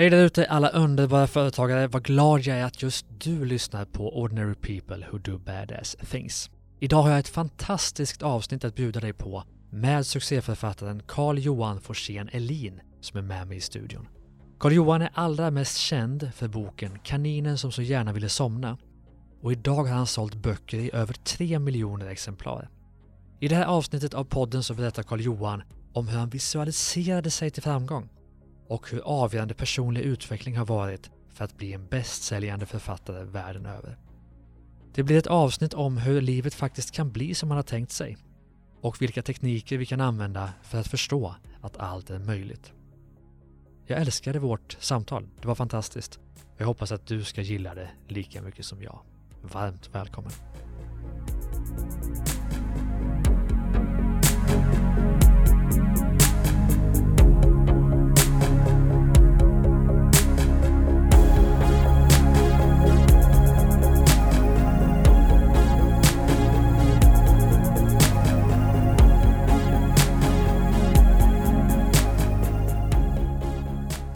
Hej där ute alla underbara företagare, vad glad jag är att just du lyssnar på Ordinary People Who Do Badass Things. Idag har jag ett fantastiskt avsnitt att bjuda dig på med succéförfattaren Carl Johan Forsén Elin som är med mig i studion. Carl Johan är allra mest känd för boken Kaninen som så gärna ville somna och idag har han sålt böcker i över 3 miljoner exemplar. I det här avsnittet av podden så berättar Carl Johan om hur han visualiserade sig till framgång och hur avgörande personlig utveckling har varit för att bli en bästsäljande författare världen över. Det blir ett avsnitt om hur livet faktiskt kan bli som man har tänkt sig och vilka tekniker vi kan använda för att förstå att allt är möjligt. Jag älskade vårt samtal. Det var fantastiskt. Jag hoppas att du ska gilla det lika mycket som jag. Varmt välkommen!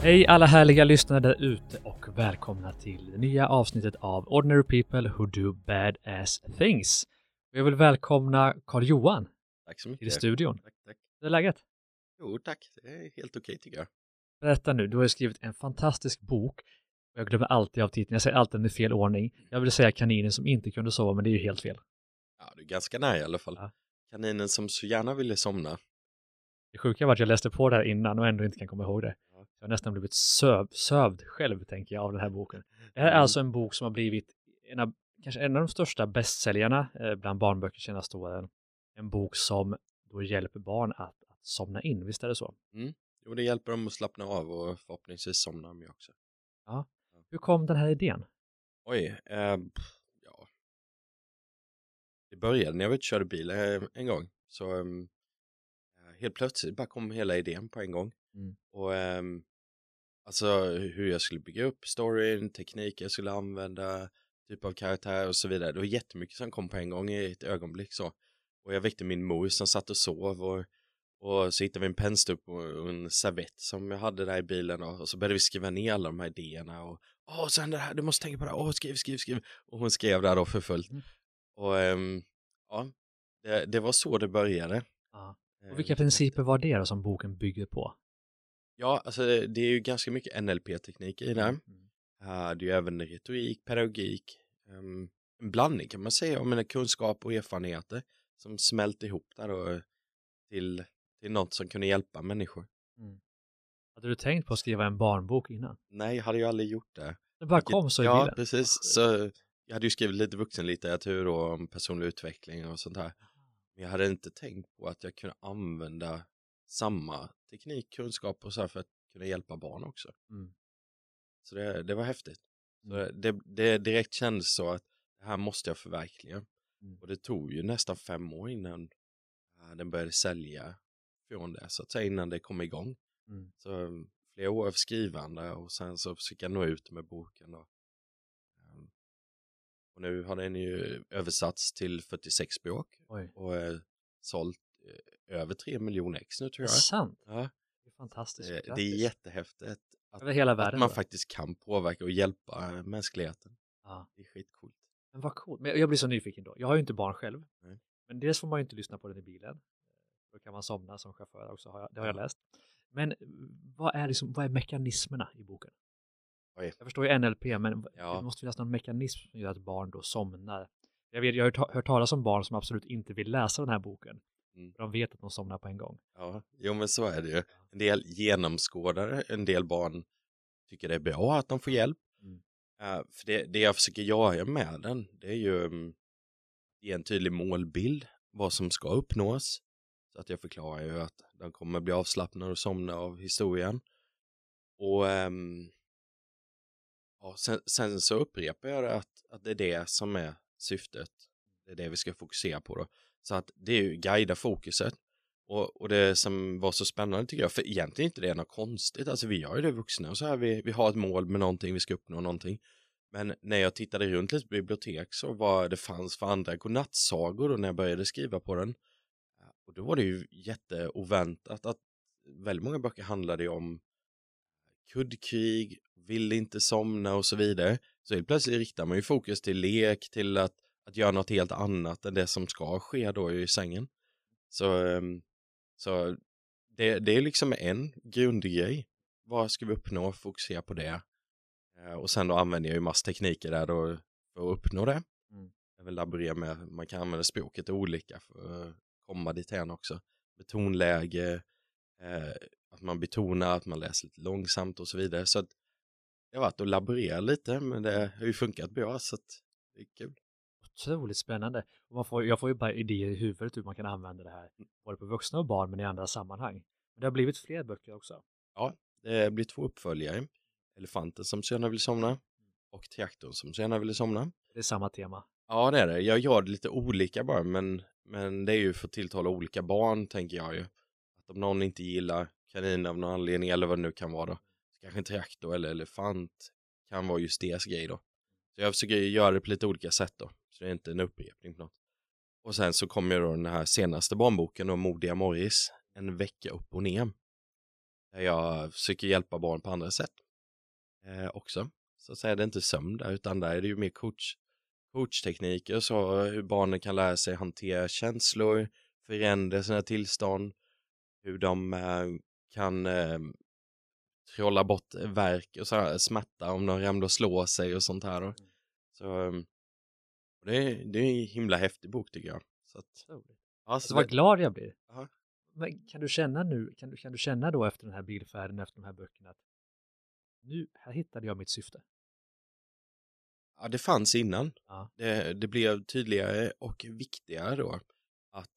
Hej alla härliga lyssnare där ute och välkomna till det nya avsnittet av Ordinary People Who Do Badass Things. Jag vill välkomna Carl Johan Tack så mycket. till studion. Tack, tack. Hur är läget? Jo, tack. Det är helt okej tycker jag. Berätta nu, du har ju skrivit en fantastisk bok. Och Jag glömmer alltid av titeln, jag säger alltid den i fel ordning. Jag vill säga kaninen som inte kunde sova, men det är ju helt fel. Ja, du är ganska nära i alla fall. Ja. Kaninen som så gärna ville somna. Det sjuka var att jag läste på det här innan och ändå inte kan komma ihåg det. Ja. Jag har nästan blivit söv, sövd själv, tänker jag, av den här boken. Det här är Mm. alltså en bok som har blivit en av, kanske en av de största bästsäljarna eh, bland barnböcker senaste åren. En bok som då hjälper barn att, att somna in, visst är det så? Jo, det hjälper dem att slappna av och förhoppningsvis somnar de ju också. Hur kom den här idén? Oj, eh, ja. Det började när jag var ute och körde bil eh, en gång. Så ehm, eh, helt plötsligt bara kom hela idén på en gång. Mm. Och ehm, alltså hur jag skulle bygga upp storyn, teknik jag skulle använda, typ av karaktär och så vidare. Det var jättemycket som kom på en gång i ett ögonblick så. Och jag väckte min mor som satt och sov och, och så hittade vi en pennstubb och en servett som jag hade där i bilen och, och så började vi skriva ner alla de här idéerna och åh, sen det här, du måste tänka på det här, åh, skriv, skriv, skriv. Och hon skrev där då för fullt. Mm. Och ehm, ja, det, det var så det började. Ja. Och vilka principer var det då som boken bygger på? Ja, alltså det, är ju ganska mycket NLP-teknik i det. Mm. Uh, det är ju även retorik, pedagogik, ehm, en blandning kan man säga om mina kunskap och erfarenheter som smälter ihop där då till, till något som kunde hjälpa människor. Mm. Hade du tänkt på att skriva en barnbok innan? Nej, jag hade ju aldrig gjort det. Det bara Vilket- kom så i Ja, bilen? precis. Så jag hade ju skrivit lite vuxenlitteratur och om personlig utveckling och sånt här. Men jag hade inte tänkt på att jag kunde använda samma teknik, kunskap och så här för att kunna hjälpa barn också. Mm. Så det, det var häftigt. Så Mm. det, det direkt kändes så att det här måste jag förverkliga. Mm. Och det tog ju nästan fem år innan äh, den började sälja från det, så att säga innan det kom igång. Mm. Så um, flera år av skrivande och sen så försöka nå ut med boken då. Um, och nu har den ju översatts till 46 språk Oj, och eh, sålt eh, över 3 miljoner ex nu det tror är jag. sant. Ja, Det är fantastiskt. det, det är jättehäftigt att, Över hela att världen. man då? faktiskt kan påverka och hjälpa eh, mänskligheten. Ja. Det är skitcoolt. Men vad coolt. Men jag blir så nyfiken då. Jag har ju inte barn själv. Nej. Men dels får man ju inte lyssna på den i bilen. Då kan man somna som chaufför också, har jag, det har jag läst. Men eh, vad är, liksom, vad är mekanismerna i boken? Oj. Jag förstår ju NLP, men Ja. det måste finnas någon mekanism som gör att barn då somnar. Jag, vet, jag har hört talas om barn som absolut inte vill läsa den här boken. Mm. De vet att de somnar på en gång. Ja, jo men så är det ju. En del genomskådare, en del barn tycker det är bra att de får hjälp. Mm. Eh, för det, det jag försöker göra med den, det är ju um, ge en tydlig målbild, vad som ska uppnås. Så att jag förklarar ju att de kommer bli avslappnade och somna av historien. Och ehm, ja, sen, sen så upprepar jag det att, att det är det som är syftet. Det är det vi ska fokusera på då. Så att det är ju guida fokuset. Och, och det som var så spännande tycker jag, för egentligen inte det är något konstigt, alltså vi gör ju det vuxna och så här, vi, vi har ett mål med någonting, vi ska uppnå någonting. Men när jag tittade runt lite på bibliotek så vad det fanns för andra godnattsagor och när jag började skriva på den. Och då var det ju jätteoväntat att väldigt många böcker handlade ju om kuddkrig, vill inte somna och så vidare. Så helt plötsligt riktar man ju fokus till lek, till att, att göra något helt annat än det som ska ske då i sängen. Så, ehm, så det, det är liksom en grundgrej. Vad ska vi uppnå? Fokusera på det. Eh, och sen då använder jag ju massa tekniker där då för att uppnå det. Mm. Jag vill laborera med, man kan använda språket olika för att komma dit än också. Betonläge, eh, att man betonar, att man läser lite långsamt och så vidare. Så att det har varit att laborera lite, men det har ju funkat bra så att det är kul. Otroligt spännande. Och man får, jag får ju bara idéer i huvudet hur man kan använda det här, Mm. både på vuxna och barn, men i andra sammanhang. Men det har blivit fler böcker också. Ja, det blir två uppföljare. Elefanten som gärna vill somna och traktorn som gärna vill somna. Det är samma tema. Ja, det är det. Jag gör det lite olika bara, men, men det är ju för att tilltala olika barn, tänker jag ju. Att om någon inte gillar kanin av någon anledning eller vad det nu kan vara då, så kanske en traktor eller elefant kan vara just deras grej då. Så jag försöker göra det på lite olika sätt då, så det är inte en upprepning på något. Och sen så kommer då den här senaste barnboken om Modiga Morris, en vecka upp och ner. Där jag försöker hjälpa barn på andra sätt eh, också. Så att säga, det är inte sömn där, utan där är det ju mer coach, coachtekniker, så hur barnen kan lära sig hantera känslor, förändra sina tillstånd, hur de eh, kan eh, trolla bort verk och så här, smärta om de ramlar och slår sig och sånt här. Då. Så eh, det, är, det är en himla häftig bok tycker jag. Så att, Alltså så vad glad jag blir. Ja. Men kan du känna nu, kan du, kan du känna då efter den här bilfärden, efter de här böckerna, att nu, här hittade jag mitt syfte. ja, det fanns innan. Ja. Det, det blev tydligare och viktigare då att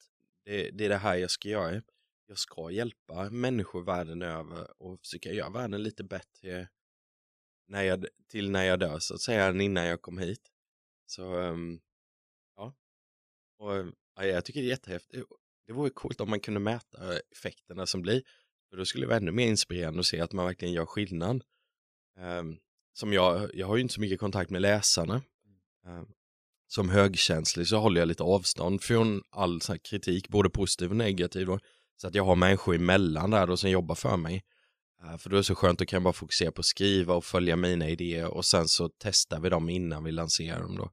det, det är det här jag ska göra. Jag ska hjälpa människor världen över och försöka göra världen lite bättre när jag, till när jag dör så att säga, än innan jag kom hit. Så um, ja, och ehm, ja, jag tycker det är jättehäftigt. Det vore coolt om man kunde mäta effekterna som blir. För då skulle det vara ännu mer inspirerande att se att man verkligen gör skillnad. Um, som jag, jag har ju inte så mycket kontakt med läsarna. Um, som högkänslig så håller jag lite avstånd från all så här kritik, både positiv och negativ. Då, så att jag har människor emellan där då som jobbar för mig. Uh, för då är det så skönt, att kan jag bara fokusera på att skriva och följa mina idéer och sen så testar vi dem innan vi lanserar dem då.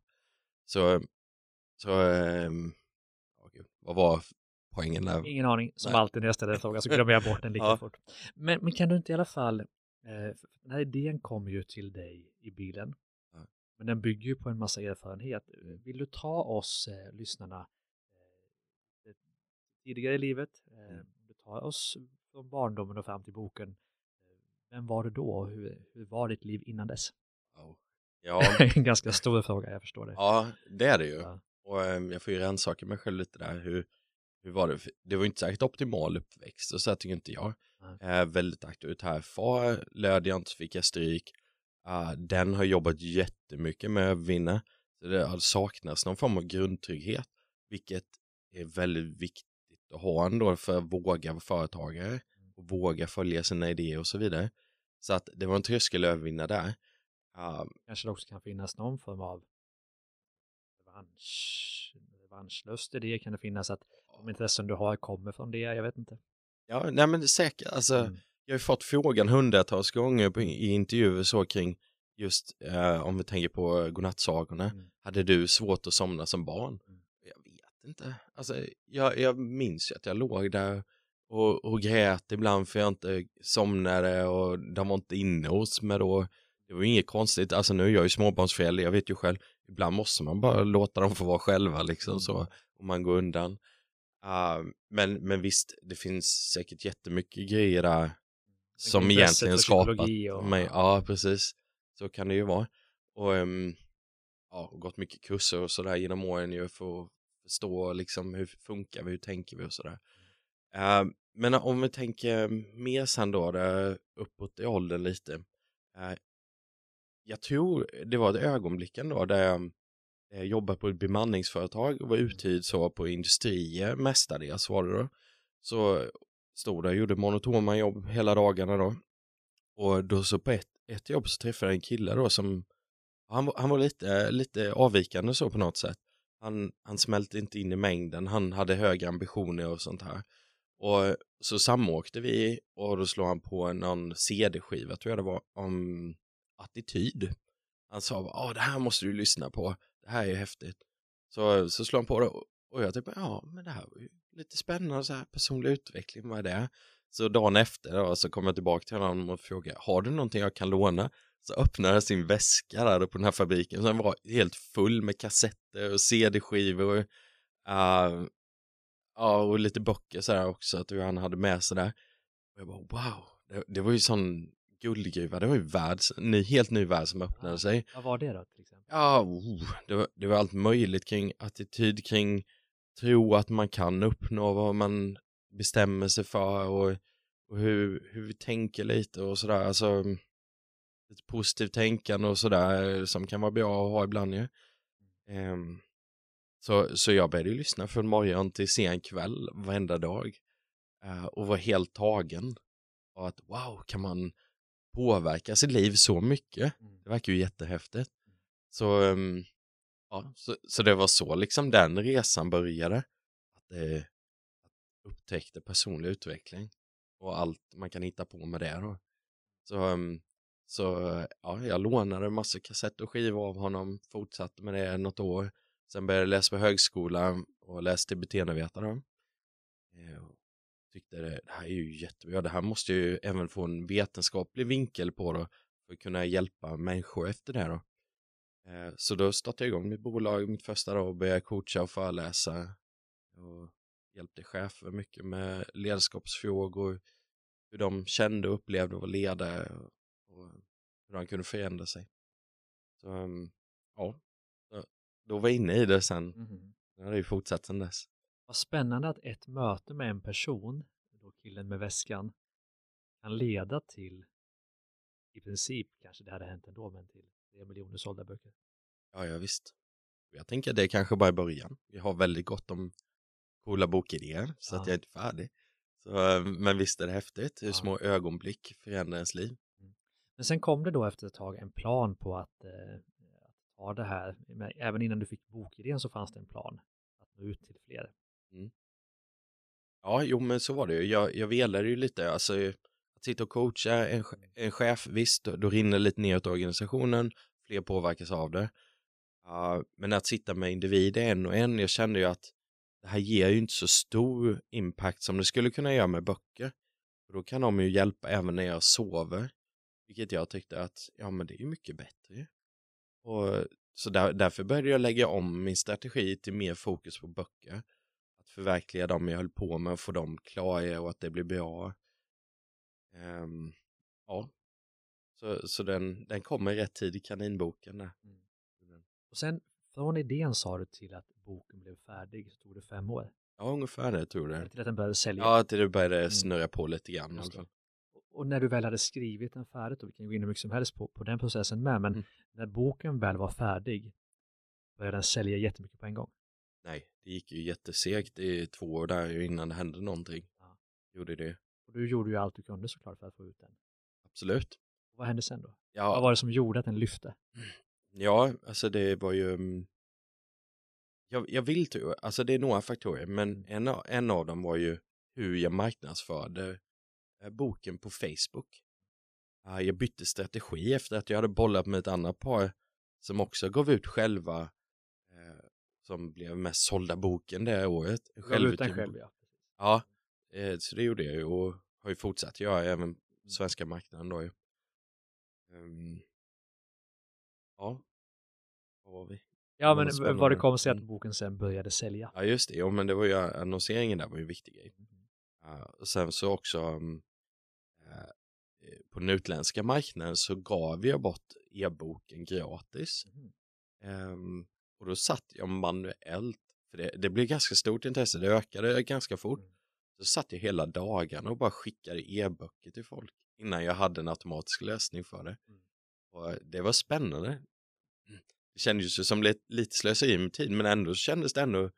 Så, så um, oh, Gud, vad var poängen där? Ingen aning, som Nej. alltid när jag ställer en fråga så glömmer jag bort den lika Ja. fort. Men, men kan du inte i alla fall, eh, den här idén kom ju till dig i bilen, Ja. men den bygger ju på en massa erfarenhet. Vill du ta oss eh, lyssnarna eh, tidigare i livet, Mm. du tar oss från barndomen och fram till boken. Vem var du då och hur, hur var ditt liv innan dess? Ja, en ganska stor fråga, jag förstår det. ja, det är det ju. Ja. Och eh, jag får ju rannsaka mig själv lite där. Hur, hur var det? Det var ju inte säkert optimal uppväxt och så här tycker inte jag. Eh, väldigt auktoritär far, löd jag inte fick jag stryk. Uh, den har jobbat jättemycket med att övervinna. Så det saknats någon form av grundtrygghet, vilket är väldigt viktigt att ha ändå för att våga vara företagare och våga följa sina idéer och så vidare. Så att det var en tröskel att övervinna där. Uh, Kanske det också kan finnas någon form av revansch, revanschlust i det. Kan det finnas att de intressen du har kommer från det? Jag vet inte. ja, nej men säkert, alltså Mm. Jag har ju fått frågan hundratals gånger på, i intervjuer så kring just eh, om vi tänker på godnattsagorna. Mm. Hade du svårt att somna som barn? Mm. Jag vet inte. Alltså, jag, jag minns ju att jag låg där och, och grät ibland för jag inte somnade och de var inte inne hos mig då. Det var ju inget konstigt. Alltså nu är jag ju småbarnsförälder, jag vet ju själv. Ibland måste man bara låta dem få vara själva liksom så. Och man går undan. Ah, men, men visst, det finns säkert jättemycket grejer där som egentligen skapat och- mig. Ja, precis. Så kan det ju vara. Och um, ja, och gått mycket kurser och sådär genom åren ju för att förstå liksom hur funkar vi, hur tänker vi och sådär. Eh, men om vi tänker mer sen då, där uppåt i åldern lite. eh, jag tror det var ett ögonblick ändå där jag eh, jobbade på ett bemanningsföretag och var uthyrd så på industrier mestadels var det då. Så stod där och gjorde monotona jobb hela dagarna då. Och då så på ett, ett jobb så träffade jag en kille då som han, han var lite, lite avvikande så på något sätt. Han, han smälte inte in i mängden, han hade höga ambitioner och sånt här. Och så samåkte vi och då slog han på någon CD-skiva tror jag det var om attityd. Han sa, ja ah, det här måste du lyssna på, det här är häftigt. Så, så slår han på det och jag typ, ja men det här var ju lite spännande så här personlig utveckling, vad är det? Så dagen efter då, så kom jag tillbaka till honom och frågade, har du någonting jag kan låna? Så öppnade han sin väska där på den här fabriken, så den var helt full med kassetter och CD-skivor. Uh, ah, ja, och lite böcker sådär också, att han hade med sig där. Och jag bara, wow, det, det var ju sån guldgruva, det var ju värld, ny, helt ny värld som öppnade sig. Vad var det då till exempel? Ja, oh, det, var, det var allt möjligt kring attityd, kring tro att man kan uppnå vad man bestämmer sig för och, och hur, hur vi tänker lite och sådär. Alltså, lite positivt tänkande och sådär som kan vara bra att ha ibland ju. Um, så, så jag började lyssna från morgon till sen kväll varenda dag uh, och var helt tagen. Och att wow, kan man påverka sitt liv så mycket? Mm. Det verkar ju jättehäftigt. Så um, Ja, så, så det var så liksom den resan började. Att, eh, upptäckte personlig utveckling och allt man kan hitta på med det då. Så, um, så ja, jag lånade massor kassetter och skivor av honom, fortsatte med det något år. Sen började jag läsa på högskolan och läste beteendevetare. Tyckte det, det här är ju jättebra, det här måste ju även få en vetenskaplig vinkel på då för att kunna hjälpa människor efter det då. Eh, så då startade jag igång mitt bolag mitt första dag och började coacha och föreläsa och hjälpte chefer mycket med ledarskapsfrågor, hur de kände och upplevde att vara ledare och hur de kunde förändra sig. Så ehm, ja, då var jag inne i det sen. Mm. Det har ju fortsatt sen dess. Vad spännande att ett möte med en person, då killen med väskan, kan leda till i princip, kanske det hade hänt ändå, men till 3 miljoner sålda böcker. Ja, ja visst. Jag tänker att det är kanske bara i början. Vi har väldigt gott om coola bokidéer så ja. att jag är inte färdig. Så, men visst är det häftigt hur ja. små ögonblick förändrar ens liv. Mm. Men sen kom det då efter ett tag en plan på att, eh, att ta det här. Men även innan du fick bokidén så fanns det en plan att nå ut till fler. Mm. Ja, jo men så var det ju. Jag, jag velade ju lite, alltså att sitta och coacha en, en chef, visst, då, rinner lite neråt organisationen, fler påverkas av det. Uh, men att sitta med individer en och en, jag kände ju att det här ger ju inte så stor impact som det skulle kunna göra med böcker. För då kan de ju hjälpa även när jag sover. Vilket jag tyckte att, ja men det är ju mycket bättre. Och, så där, därför började jag lägga om min strategi till mer fokus på böcker. Förverkliga dem jag höll på med och få dem klara och att det blir bra. Um, ja, så, så den, den kommer i rätt tid i kaninboken. Mm. Och sen från idén sa du till att boken blev färdig så tog det fem år. Ja, ungefär det tror jag. Till att den började sälja. Ja, till det började mm. snurra på lite grann. Alltså. Och när du väl hade skrivit den färdigt, och vi kan gå in hur mycket som helst på, på den processen med, men mm. när boken väl var färdig började den sälja jättemycket på en gång. Nej, det gick ju jättesegt i två år där innan det hände någonting. Ja. Gjorde det. Och du gjorde ju allt du kunde såklart för att få ut den. Absolut. Och vad hände sen då? Ja. Vad var det som gjorde att den lyfte? Ja, alltså det var ju... Mm, jag, jag vill tro, alltså det är några faktorer, men mm. en, av, en av dem var ju hur jag marknadsförde eh, boken på Facebook. Jag bytte strategi efter att jag hade bollat med ett annat par som också gav ut själva som blev mest sålda boken det året. Ut den själv, ja. Ja, eh, så det gjorde jag ju och har ju fortsatt göra även mm. svenska marknaden då ju. Um, Ja. Vad var vi? Ja, men vad, vad det kom sig att mm. boken sen började sälja. Ja, just det. Jo, men det var ju annonseringen där var ju en viktig grej. Mm. Uh, och sen så också um, uh, på den utländska marknaden så gav jag bort e-boken gratis. Mm. Um, och då satt jag manuellt, för det, det blev ganska stort intresse, det ökade ganska fort. Mm. Så satt jag hela dagarna och bara skickade e-böcker till folk innan jag hade en automatisk lösning för det. Mm. Och det var spännande. Mm. Det kändes ju som lite, lite slöseri med tid men ändå kändes det ändå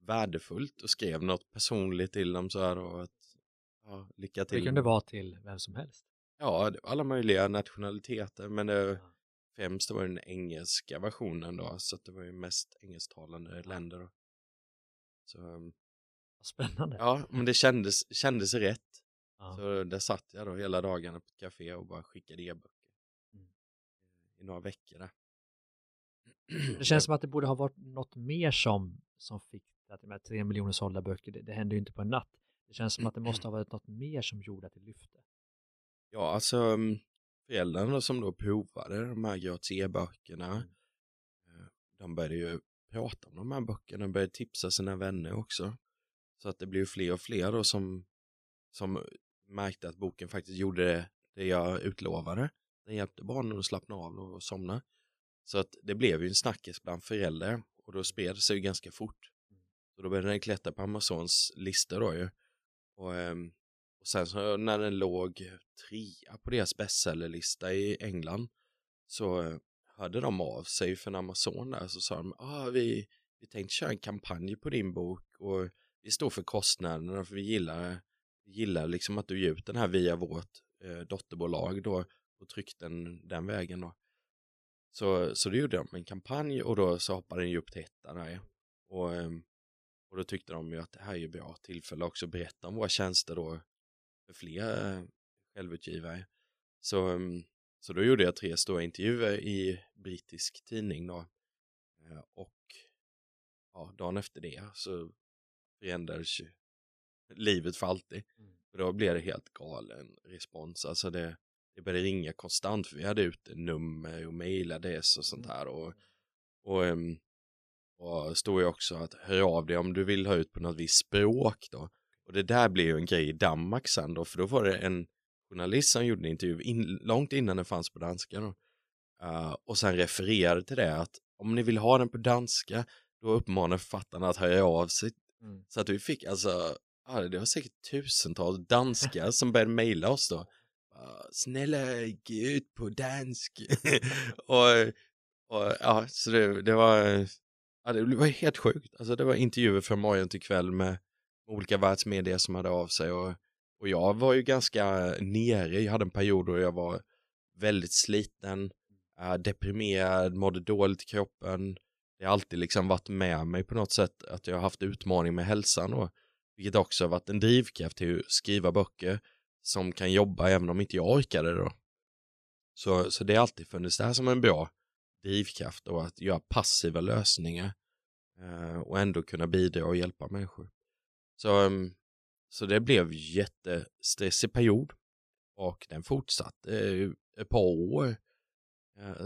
värdefullt och skrev något personligt till dem så här och att ja, lycka till. Det kunde vara till vem som helst. Ja, alla möjliga nationaliteter men det, ja. Främst var den engelska versionen då så att det var ju mest engelsktalande länder. Så, um, Spännande. Ja, men det kändes, kändes rätt. Ja. Så där satt jag då hela dagarna på ett café och bara skickade e-böcker. Mm. I några veckor där. Det känns som att det borde ha varit något mer som, som fick att de här tre miljoner sålda böcker, det, det hände ju inte på en natt. Det känns som att det måste ha varit något mer som gjorde att det lyfte. Ja, alltså mm, föräldrarna som då provade de här gratis e-böckerna, Mm. eh, de började ju prata om de här böckerna, de började tipsa sina vänner också. Så att det blev fler och fler då som, som märkte att boken faktiskt gjorde det, jag utlovade. Den hjälpte barnen att slappna av och somna. Så att det blev ju en snackis bland föräldrar och då spred det sig ju ganska fort. Så då började den klättra på Amazons listor då ju. Och, ehm, och sen så när den låg trea på deras bestsellerlista i England så eh, hörde de av sig från Amazon där så sa de ah, vi, vi tänkte köra en kampanj på din bok och vi står för kostnaderna för vi gillar, vi gillar liksom att du ger ut den här via vårt eh, dotterbolag då och tryckte den den vägen då. Så, så då gjorde de en kampanj och då så hoppade den ju upp till ettan där. Och, ehm, och då tyckte de ju att det här är ju bra tillfälle också att berätta om våra tjänster då för fler eh, självutgivare. Så, ehm, så då gjorde jag tre stora intervjuer i brittisk tidning då. Eh, Och ja, dagen efter det så förändrades ju livet för alltid. Mm. För då blev det helt galen respons. Alltså det, det började ringa konstant för vi hade ute nummer och mailadress och sånt här. Och, och, ehm, och stod ju också att hör av dig om du vill ha ut på något visst språk då. Och det där blev ju en grej i Danmark sen då, för då var det en journalist som gjorde en intervju in, långt innan den fanns på danska då. Eh, och sen refererade till det att om ni vill ha den på danska då uppmanar författarna att höra av sig. Mm. Så att vi fick alltså, ja, det var säkert tusentals danskar som började mejla oss då. Uh, snälla, ge ut på dansk. och, och ja, så det, det var, ja, det var helt sjukt. Alltså det var intervjuer från morgon till kväll med olika världsmedier som hade av sig och, och jag var ju ganska nere. Jag hade en period då jag var väldigt sliten, äh, deprimerad, mådde dåligt i kroppen. Det har alltid liksom varit med mig på något sätt att jag har haft utmaning med hälsan då. Vilket också har varit en drivkraft till att skriva böcker som kan jobba även om inte jag orkade då. Så, så det har alltid funnits där som en bra drivkraft och att göra passiva lösningar eh, och ändå kunna bidra och hjälpa människor. Så, um, så det blev jättestressig period och den fortsatte eh, ett par år.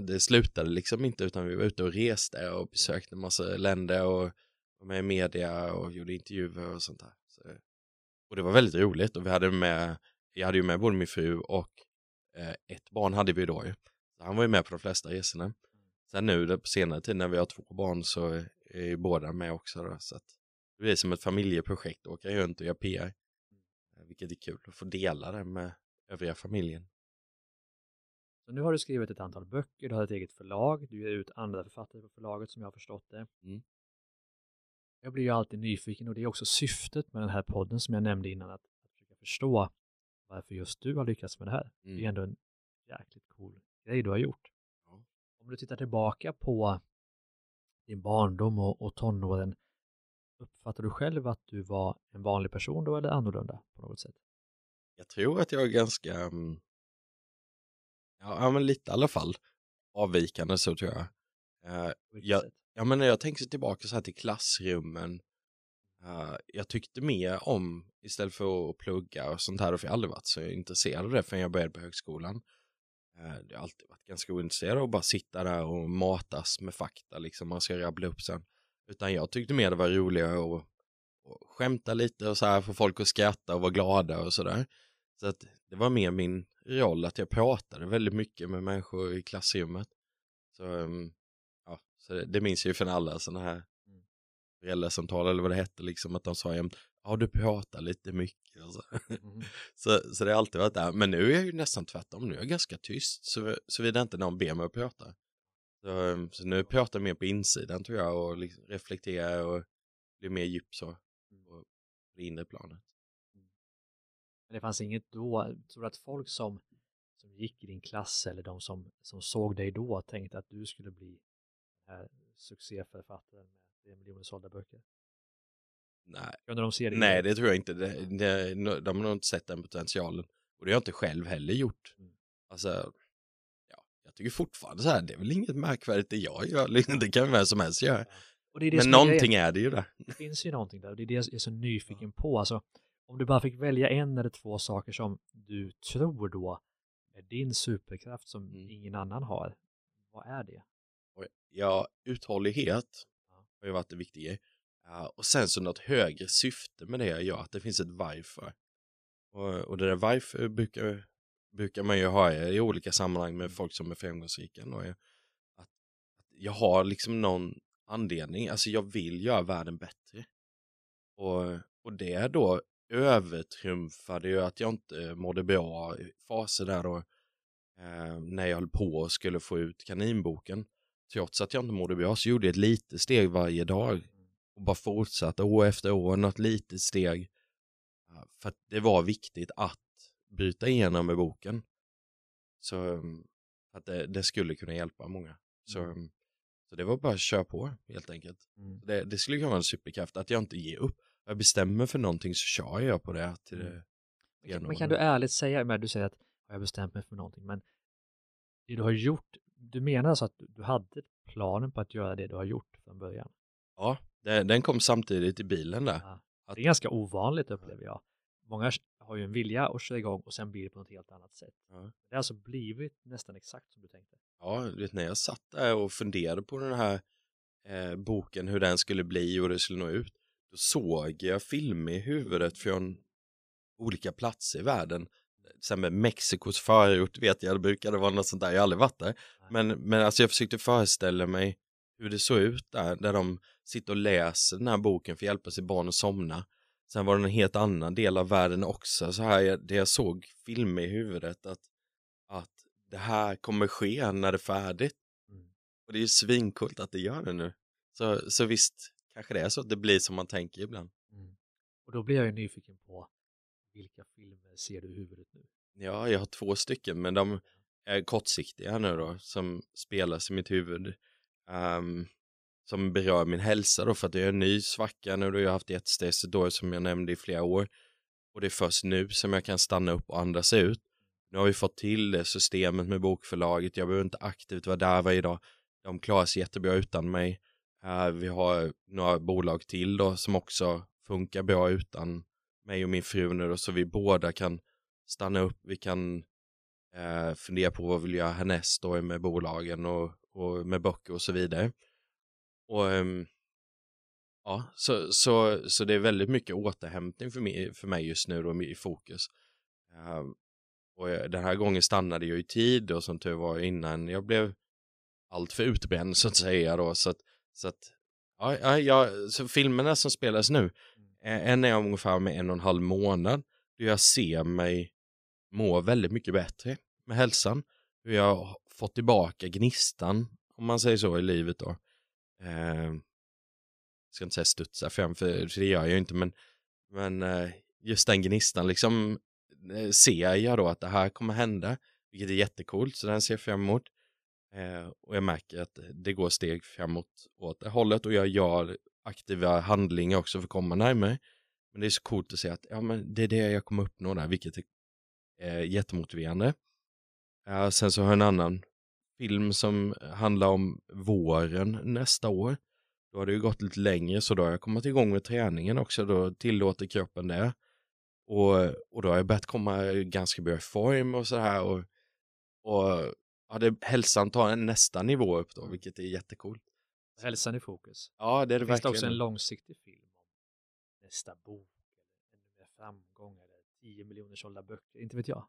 Det slutade liksom inte utan vi var ute och reste och besökte en massa länder och var med i media och gjorde intervjuer och sånt där. Så, och det var väldigt roligt och vi hade med, jag hade ju med både min fru och eh, ett barn hade vi då ju. Så han var ju med på de flesta resorna. Sen nu på senare tid när vi har två barn så är ju båda med också då, så att det blir som ett familjeprojekt, åka runt och göra PR. Eh, Vilket är kul att få dela det med övriga familjen. Så nu har du skrivit ett antal böcker, du har ett eget förlag, du ger ut andra författare på förlaget som jag har förstått det. Mm. Jag blir ju alltid nyfiken och det är också syftet med den här podden som jag nämnde innan, att, att försöka förstå varför just du har lyckats med det här. Det är Mm. ändå en jäkligt cool grej du har gjort. Ja. Om du tittar tillbaka på din barndom och, och tonåren, uppfattar du själv att du var en vanlig person då eller annorlunda på något sätt? Jag tror att jag är ganska, mm, ja men lite i alla fall, avvikande så tror jag. Eh, På vilket Ja. sätt? Ja, men när jag tänker tillbaka så här till klassrummen. eh, jag tyckte mer om, istället för att plugga och sånt här, för jag har aldrig varit så intresserad av det förrän jag började på högskolan. Uh, det har alltid varit ganska ointresserad av att bara sitta där och matas med fakta, liksom man ska rabbla upp sen. Utan jag tyckte mer det var roligare att, att skämta lite och så här, få folk att skratta och vara glada och sådär. Så att det var mer min roll att jag pratade väldigt mycket med människor i klassrummet. Så um, ja, så det, det minns jag ju från alla sådana här Mm. föräldrasamtal eller vad det hette, liksom att de sa jämt, ja du pratar lite mycket och så. Mhm. så. Så det har alltid varit där, men nu är jag ju nästan tvärtom, nu är jag ganska tyst, så, såvida inte någon ber mig att prata. Så, um, så nu pratar jag mer på insidan tror jag och liksom reflekterar och blir mer djup så på det inre planet. Men det fanns inget då, tror du att folk som, som gick i din klass eller de som, som såg dig då tänkte att du skulle bli den här succéförfattaren med tre miljoner sålda böcker? Nej. Kunde de se det? Nej, det tror jag inte. Det, det, de har nog inte sett den potentialen. Och det har jag inte själv heller gjort. Mm. Alltså, tycker fortfarande så här, det är väl inget märkvärdigt det jag gör. Det kan vem som helst göra. Det det Men som är någonting är det ju där. Det finns ju någonting där och det är det jag är så nyfiken på. Alltså, om du bara fick välja en eller två saker som du tror då är din superkraft som Mm. ingen annan har. Vad är det? Ja, uthållighet har ju varit det viktiga. Och sen så något högre syfte med det jag gör, att det finns ett varför. Och, och det där varför brukar, brukar man ju ha i olika sammanhang med folk som är framgångsrika. Att, att jag har liksom någon anledning, alltså jag vill göra världen bättre. Och, och det då övertrumfade ju att jag inte mådde bra i faser där då eh, när jag höll på och skulle få ut kaninboken. Trots att jag inte mådde bra så gjorde jag ett litet steg varje dag och bara fortsatte år efter år, något litet steg. För att det var viktigt att bryta igenom med boken. Så um, att det, det skulle kunna hjälpa många. Så, um, så det var bara att köra på helt enkelt. Mm. Det, det skulle kunna vara en superkraft, att jag inte ger upp. Jag bestämmer för någonting så kör jag på det. Till det Mm. Men kan, genom men kan du ärligt säga, men du säger att jag har bestämt mig för någonting, men det du har gjort, du menar alltså att du, hade planen på att göra det du har gjort från början? Ja, det, den kom samtidigt i bilen där. Ja. Att- Det är ganska ovanligt upplever jag. Många har ju en vilja att köra igång och sen blir det på något helt annat sätt. Ja. Det har alltså blivit nästan exakt som du tänkte. Ja, du vet när jag satt där och funderade på den här eh, boken, hur den skulle bli och hur det skulle nå ut, då såg jag filmer i huvudet från olika platser i världen. Till exempel Mexikos förort vet jag, det brukade vara något sånt där, jag har aldrig varit där. Men, men alltså jag försökte föreställa mig hur det såg ut där, där de sitter och läser den här boken för att hjälpa sitt barn att somna. Sen var det en helt annan del av världen också, så här, det jag såg filmer i huvudet att, att det här kommer ske när det är färdigt. Mm. Och det är ju svinkult att det gör det nu. Så, så visst, kanske det är så att det blir som man tänker ibland. Mm. Och då blir jag ju nyfiken på vilka filmer ser du i huvudet nu? Ja, jag har två stycken, men de är kortsiktiga nu då, som spelas i mitt huvud. Ehm, som berör min hälsa då, för att det är en ny svacka nu då. Jag har haft jättestress då, som jag nämnde i flera år. Och det är först nu som jag kan stanna upp och andas ut. Nu har vi fått till det systemet med bokförlaget. Jag behöver inte aktivt vara där varje dag. De klarar sig jättebra utan mig. Eh, vi har några bolag till då som också funkar bra utan mig och min fru nu då, så vi båda kan stanna upp, vi kan eh, fundera på vad vi vill göra härnäst då med bolagen och, och med böcker och så vidare. Och ehm, ja, så, så, så det är väldigt mycket återhämtning för mig, för mig just nu då i fokus. Ehm, och jag- den här gången stannade jag i tid och som tur var innan jag blev allt för utbränd så att säga då. Så att, så att ja, ja, ja, så filmerna som spelas nu, eh, en är om ungefär med en och en halv månad, då jag ser mig må väldigt mycket bättre med hälsan. Hur jag har fått tillbaka gnistan, om man säger så, i livet då. Eh, jag ska inte säga studsa fram, för, för det gör jag ju inte, men, men eh, just den gnistan liksom eh, ser jag då att det här kommer hända, vilket är jättekult, så den ser jag fram emot. Eh, och jag märker att det går steg framåt åt det hållet och jag gör aktiva handlingar också för att komma närmare. Men det är så coolt att se att ja, men det är det jag kommer uppnå där, vilket är eh, jättemotiverande. Eh, sen så har jag en annan film som handlar om våren nästa år. Då har det ju gått lite längre så då har jag kommit igång med träningen också, då tillåter kroppen det. Och, och då har jag börjat komma ganska bra i form och så här och, och ja, det, hälsan tar en nästa nivå upp då, vilket är jättekult. Hälsan i fokus. Ja, det är det Det finns det verkligen. också en långsiktig film om nästa bok eller ännu mer framgång eller 10 miljoner sålda böcker, inte vet jag.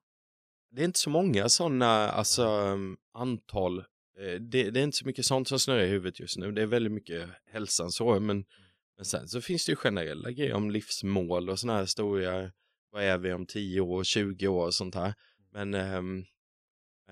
Det är inte så många sådana, alltså um, antal. Eh, Det, det är inte så mycket sånt som snurrar i huvudet just nu. Det är väldigt mycket hälsan så, men, men sen så finns det ju generella grejer om livsmål och sådana här stora, vad är vi om 10 år, 20 år och sånt här. Men ehm,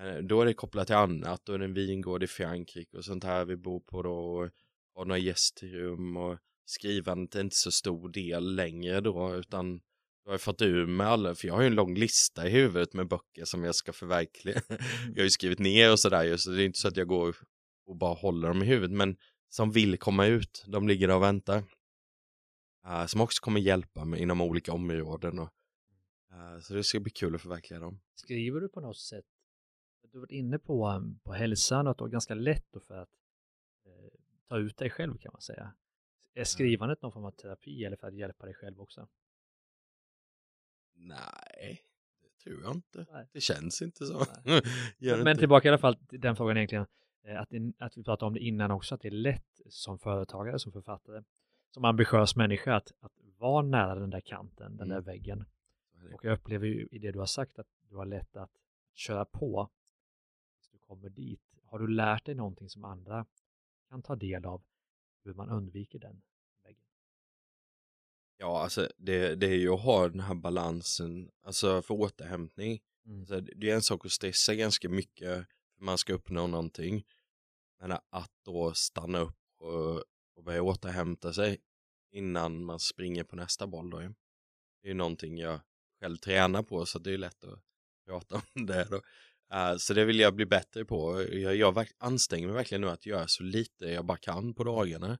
eh, då är det kopplat till annat, då är det en vingård i Frankrike och sånt här vi bor på då och har några gästrum och skrivandet är inte så stor del längre då, utan jag har fått ur med alla, för jag har ju en lång lista i huvudet med böcker som jag ska förverkliga. jag har ju skrivit ner och sådär så det är inte så att jag går och bara håller dem i huvudet, men som vill komma ut, de ligger där och väntar. Uh, som också kommer hjälpa mig inom olika områden. Och, uh, så det ska bli kul att förverkliga dem. Skriver du på något sätt? Du har varit inne på, um, på hälsan och att det är ganska lätt för att uh, ta ut dig själv kan man säga. Är skrivandet någon form av terapi eller för att hjälpa dig själv också? Nej, det tror jag inte. Nej. Det känns inte så. men inte. tillbaka i alla fall till den frågan egentligen. Att, det, att vi pratade om det innan också, att det är lätt som företagare, som författare, som ambitiös människa att, att vara nära den där kanten, den mm. där väggen. Och jag upplever ju i det du har sagt att du har lätt att köra på tills du kommer dit. Har du lärt dig någonting som andra kan ta del av hur man undviker den? Ja, alltså det, det är ju att ha den här balansen, alltså för återhämtning. Mm. Alltså, det är en sak att stressa ganska mycket för man ska uppnå någonting. Men att då stanna upp och, och börja återhämta sig innan man springer på nästa boll då. Det är någonting jag själv tränar på så det är lätt att prata om det då. Uh, så det vill jag bli bättre på. Jag, jag anstränger mig verkligen nu att göra så lite jag bara kan på dagarna.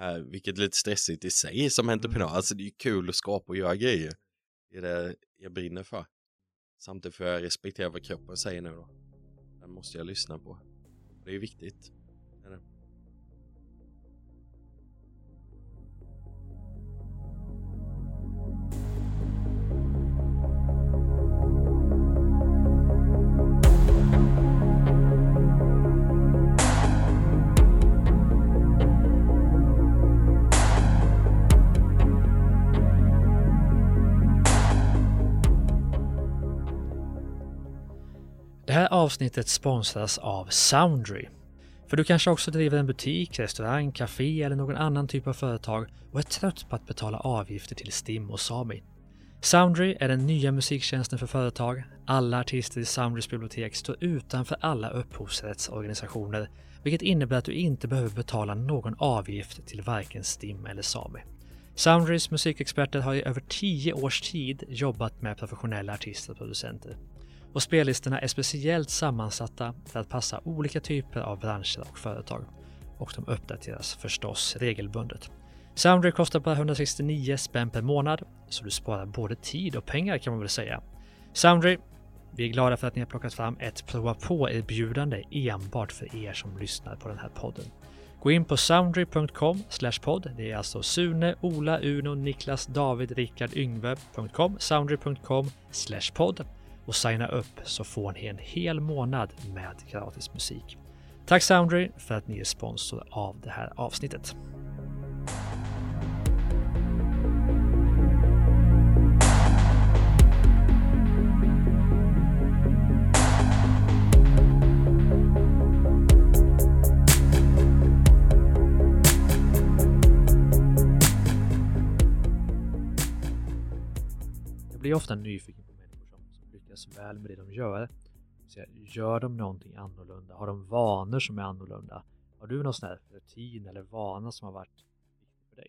Uh, vilket är lite stressigt i sig som entreprenör. Mm. Alltså det är ju kul att skapa och göra grejer. Det är det jag brinner för. Samtidigt får jag respektera vad kroppen säger nu då. Den måste jag lyssna på. Det är viktigt. Det här avsnittet sponsras av Soundry. För du kanske också driver en butik, restaurang, café eller någon annan typ av företag och är trött på att betala avgifter till STIM och Sami. Soundry är den nya musiktjänsten för företag. Alla artister i Soundrys bibliotek står utanför alla upphovsrättsorganisationer, vilket innebär att du inte behöver betala någon avgift till varken STIM eller Sami. Soundrys musikexperter har i över 10 års tid jobbat med professionella artister och producenter och spellistorna är speciellt sammansatta för att passa olika typer av branscher och företag. Och de uppdateras förstås regelbundet. Soundry kostar bara 169 spänn per månad, så du sparar både tid och pengar kan man väl säga. Soundry, vi är glada för att ni har plockat fram ett prova på-erbjudande enbart för er som lyssnar på den här podden. Gå in på soundry.com podd. Det är alltså Sune, Ola, Uno, Niklas, David, Rickard, Yngve.com, soundry.com podd och signa upp så får ni en hel månad med gratis musik. Tack Soundry för att ni är sponsor av det här avsnittet. Jag blir ofta nyfiken lyckas väl med det de gör. Så gör de någonting annorlunda? Har de vanor som är annorlunda? Har du någon sån här rutin eller vana som har varit viktig för dig?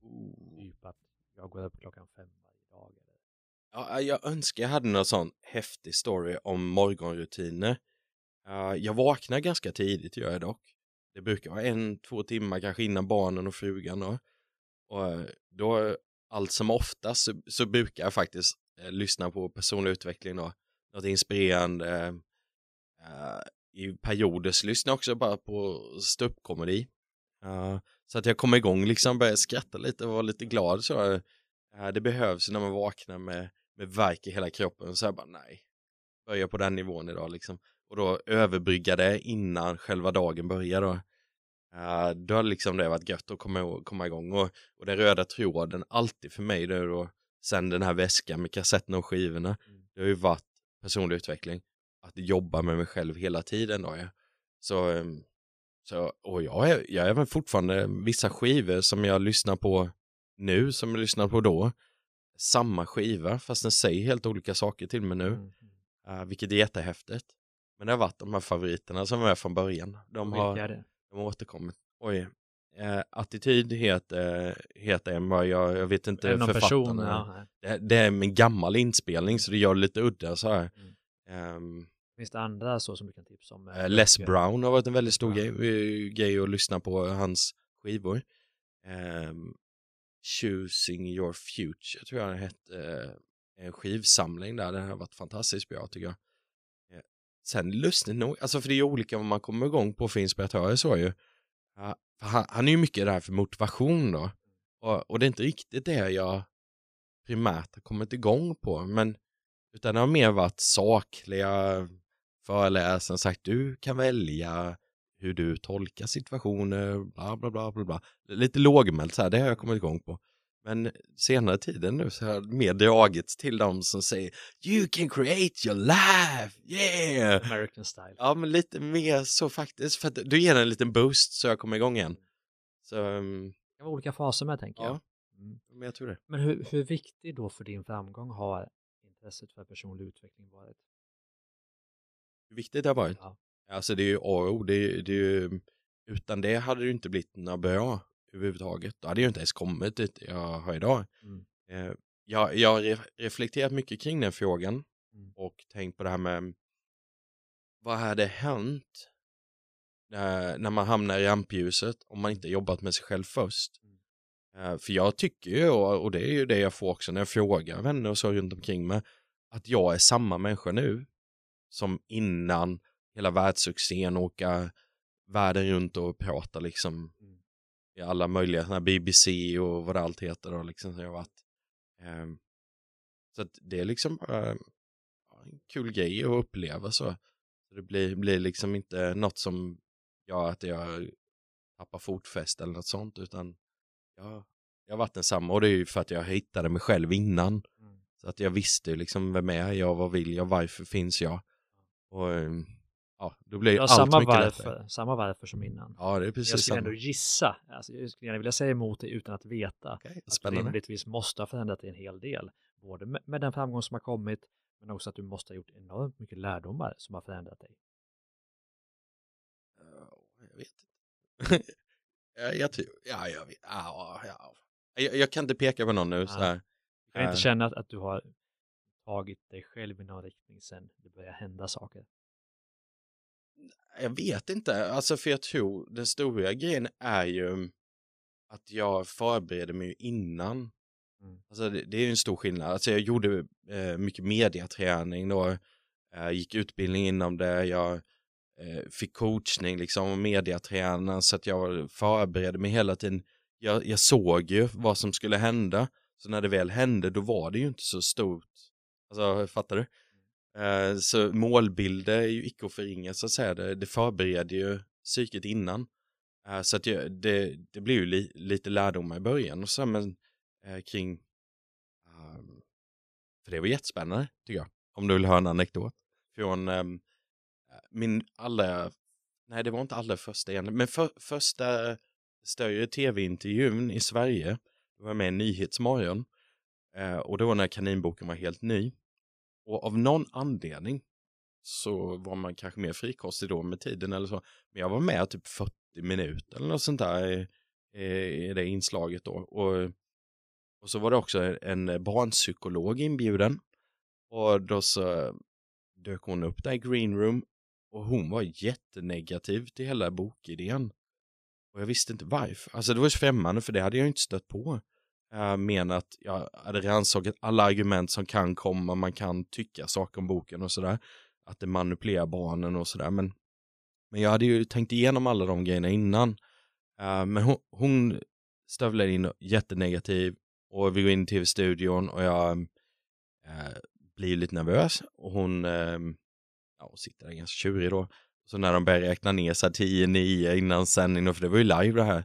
Oh. Typ att jag går upp klockan fem varje dag eller? Ja, jag önskar jag hade någon sån häftig story om morgonrutiner. jag vaknar ganska tidigt gör jag dock. Det brukar vara en, två timmar kanske innan barnen och frugan då. Och eh, då allt som oftast så, så brukar jag faktiskt eh, lyssna på personlig utveckling och något inspirerande. Eh, I perioder lyssnar jag också bara på ståuppkomedi. Uh, så att jag kommer igång liksom, börjar skratta lite och vara lite glad så. Uh, det behövs när man vaknar med, med värk i hela kroppen. Så jag bara nej, börja på den nivån idag liksom. Och då överbrygga det innan själva dagen börjar då. Uh, då har liksom det varit gött att komma, komma igång och, och den röda tråden alltid för mig då, då sen den här väskan med kassetterna och skivorna. Mm. Det har ju varit personlig utveckling. Att jobba med mig själv hela tiden då. Ja. Så, ehm, så, och jag är, jag är även fortfarande vissa skivor som jag lyssnar på nu som jag lyssnar på då. Samma skiva fast den säger helt olika saker till mig nu. Mm. Uh, vilket är jättehäftigt. Men det har varit de här favoriterna som var från början. De har, de har återkommit. Oj, Eh, attityd heter, heter en, jag, jag vet inte är författaren. ja. det, det, är en gammal inspelning så det gör det lite udda så här. Mm. Um, Finns det andra så som du kan tipsa om? Uh, Les Brown har varit en väldigt stor grej, grej att lyssna på hans skivor. ehm, Choosing Your Future tror jag den hette. Eh, en skivsamling där, den har varit fantastiskt bra tycker jag. Eh, sen lustigt nog, alltså för det är ju olika vad man kommer igång på för inspiratörer så ju. För han, han är ju mycket där för motivation då. Och, och det är inte riktigt det jag primärt har kommit igång på, men utan det har mer varit sakliga föreläsningar, sagt du kan välja hur du tolkar situationer, bla bla bla bla bla. Lite lågmält så här, det har jag kommit igång på. Men senare tiden nu så har jag mer dragits till dem som säger You can create your life, yeah! American style. Ja, men lite mer så faktiskt, för att du ger en liten boost så jag kommer igång igen. Så, um, Det kan vara olika faser med tänker ja, jag. Mm. men jag tror det. Men hur, hur viktig då för din framgång har intresset för personlig utveckling varit? Hur viktigt det har varit. Ja. Alltså det är ju A och O, det är, det är ju, utan det hade det inte blivit några bra överhuvudtaget. Då hade jag inte ens kommit dit jag har idag. Mm. Eh, jag, jag har re- reflekterat mycket kring den frågan Mm. och tänkt på det här med vad hade hänt när, när man hamnar i rampljuset om man inte jobbat med sig själv först. Eh, för jag tycker ju, och, och det är ju det jag får också när jag frågar vänner och så runt omkring mig, att jag är samma människa nu som innan hela världssuccén, åka världen runt och prata liksom Mm. I alla möjliga såna BBC och vad det allt heter då liksom som jag varit. Ehm, så att det är liksom bara en kul grej att uppleva så. så det blir, blir liksom inte något som gör att jag tappar fotfäste eller något sånt utan jag, jag har varit densamma och det är ju för att jag hittade mig själv innan. Mm. Så att jag visste liksom vem är jag, vad vill jag, varför finns jag? Och ehm, ja, då blir Du allt samma mycket lättare. varför, samma varför som innan. Ja, det är jag precis skulle samma. ändå gissa, alltså, jag skulle gärna vilja säga emot det utan att veta. Okej, Att du spännande. rimligtvis måste ha förändrat dig en hel del. Både med, med den framgång som har kommit, men också att du måste ha gjort enormt mycket lärdomar som har förändrat dig. Ja, Jag vet inte. ja, jag tror, ja, jag vet, ja, ja. Jag, jag kan inte peka på någon nu så här. Kan du Eh, inte känna att, att du har tagit dig själv i någon riktning sen det börjar hända saker? Jag vet inte, alltså för jag tror den stora grejen är ju att jag förbereder mig innan. Mm. Alltså det, det är ju en stor skillnad. Alltså jag gjorde eh, mycket mediaträning då, eh, gick utbildning inom det, jag eh, fick coachning liksom och mediatränare så att jag förberedde mig hela tiden. Jag, jag såg ju vad som skulle hända, så när det väl hände då var det ju inte så stort. Alltså fattar du? Eh, så målbilder är ju icke att förringa så att säga, det, det förbereder ju psyket innan. Eh, så att jag, det, det blir ju li, lite lärdomar i början och så men eh, kring ehm, för det var jättespännande tycker jag. Om du vill höra en anekdot. Från ehm, min allra, nej det var inte allra första egentligen, men för, första större tv-intervjun i Sverige. Jag var med i Nyhetsmorgon. Och det var när kaninboken var helt ny. Och av någon anledning så var man kanske mer frikostig då med tiden eller så. Men jag var med typ 40 minuter eller något sånt där i, det inslaget då. Och, och så var det också en barnpsykolog inbjuden. Och då så dök hon upp där i green room och hon var jättenegativ till hela bokidén. Och jag visste inte varför. Alltså det var ju främmande för det hade jag inte stött på. Eh, jag menar att jag hade rannsakat alla argument som kan komma, man kan tycka saker om boken och sådär. Att det manipulerar barnen och sådär. Men, men jag hade ju tänkt igenom alla de grejerna innan. Eh, men hon, hon stövlade in jättenegativ och vi går in i tv-studion och jag eh, blir lite nervös och hon, eh, ja, hon sitter där ganska tjurig då. Så när de börjar räkna ner så här 10-9 innan sändning, för det var ju live det här.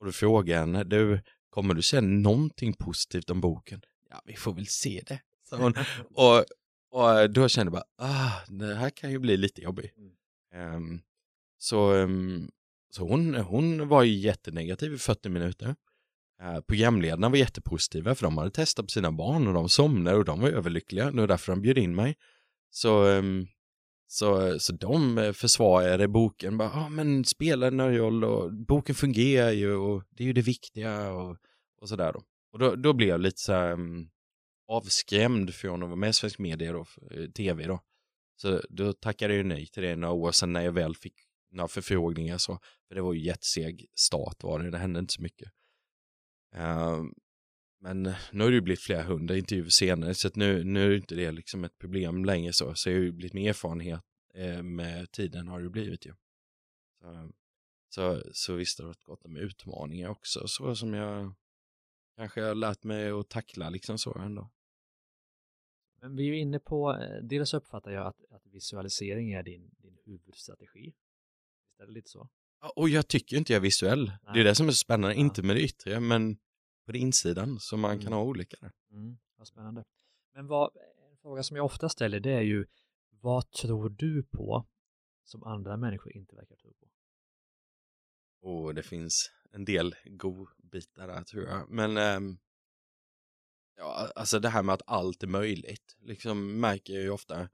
Och då frågar jag henne, du, kommer du säga någonting positivt om boken? Ja, vi får väl se det. Så hon, och, och då kände jag bara, ah, det här kan ju bli lite jobbigt. Mm. Ehm, så ehm, så hon, hon var ju jättenegativ i 40 minuter. Uh, programledarna var jättepositiva för de hade testat på sina barn och de somnade och de var överlyckliga. Det var därför de bjöd in mig. Så, ehm, så, så de eh, försvarade boken. Bara, ah, men spelar någon roll och boken fungerar ju och det är ju det viktiga och, och sådär då. Och då, då blev jag lite så här, um, avskrämd från att vara med i svensk media då, eh, tv då. Så då tackade jag ju nej till det några år sedan när jag väl fick några förfrågningar så. För det var ju jätteseg start var det, det hände inte så mycket. Um, men nu har det ju blivit flera hundra intervjuer senare så att nu, nu är inte det liksom ett problem längre så. Så jag har ju blivit mer erfarenhet eh, med tiden har det blivit ju. Så, så, så visst har det varit gott med utmaningar också så som jag kanske har lärt mig att tackla liksom så ändå. Men vi är ju inne på, eh, dels uppfattar jag att, att visualisering är din, din huvudstrategi. Visst är det lite så? Och jag tycker inte jag är visuell. Nej. Det är det som är så spännande, ja. inte med det yttre, men på insidan, så man mm. kan ha olika. Mm, vad spännande. Men vad, en fråga som jag ofta ställer, det är ju, vad tror du på som andra människor inte verkar tro på? Och det finns en del godbitar där tror jag. Men ähm, ja, alltså det här med att allt är möjligt, liksom märker jag ju ofta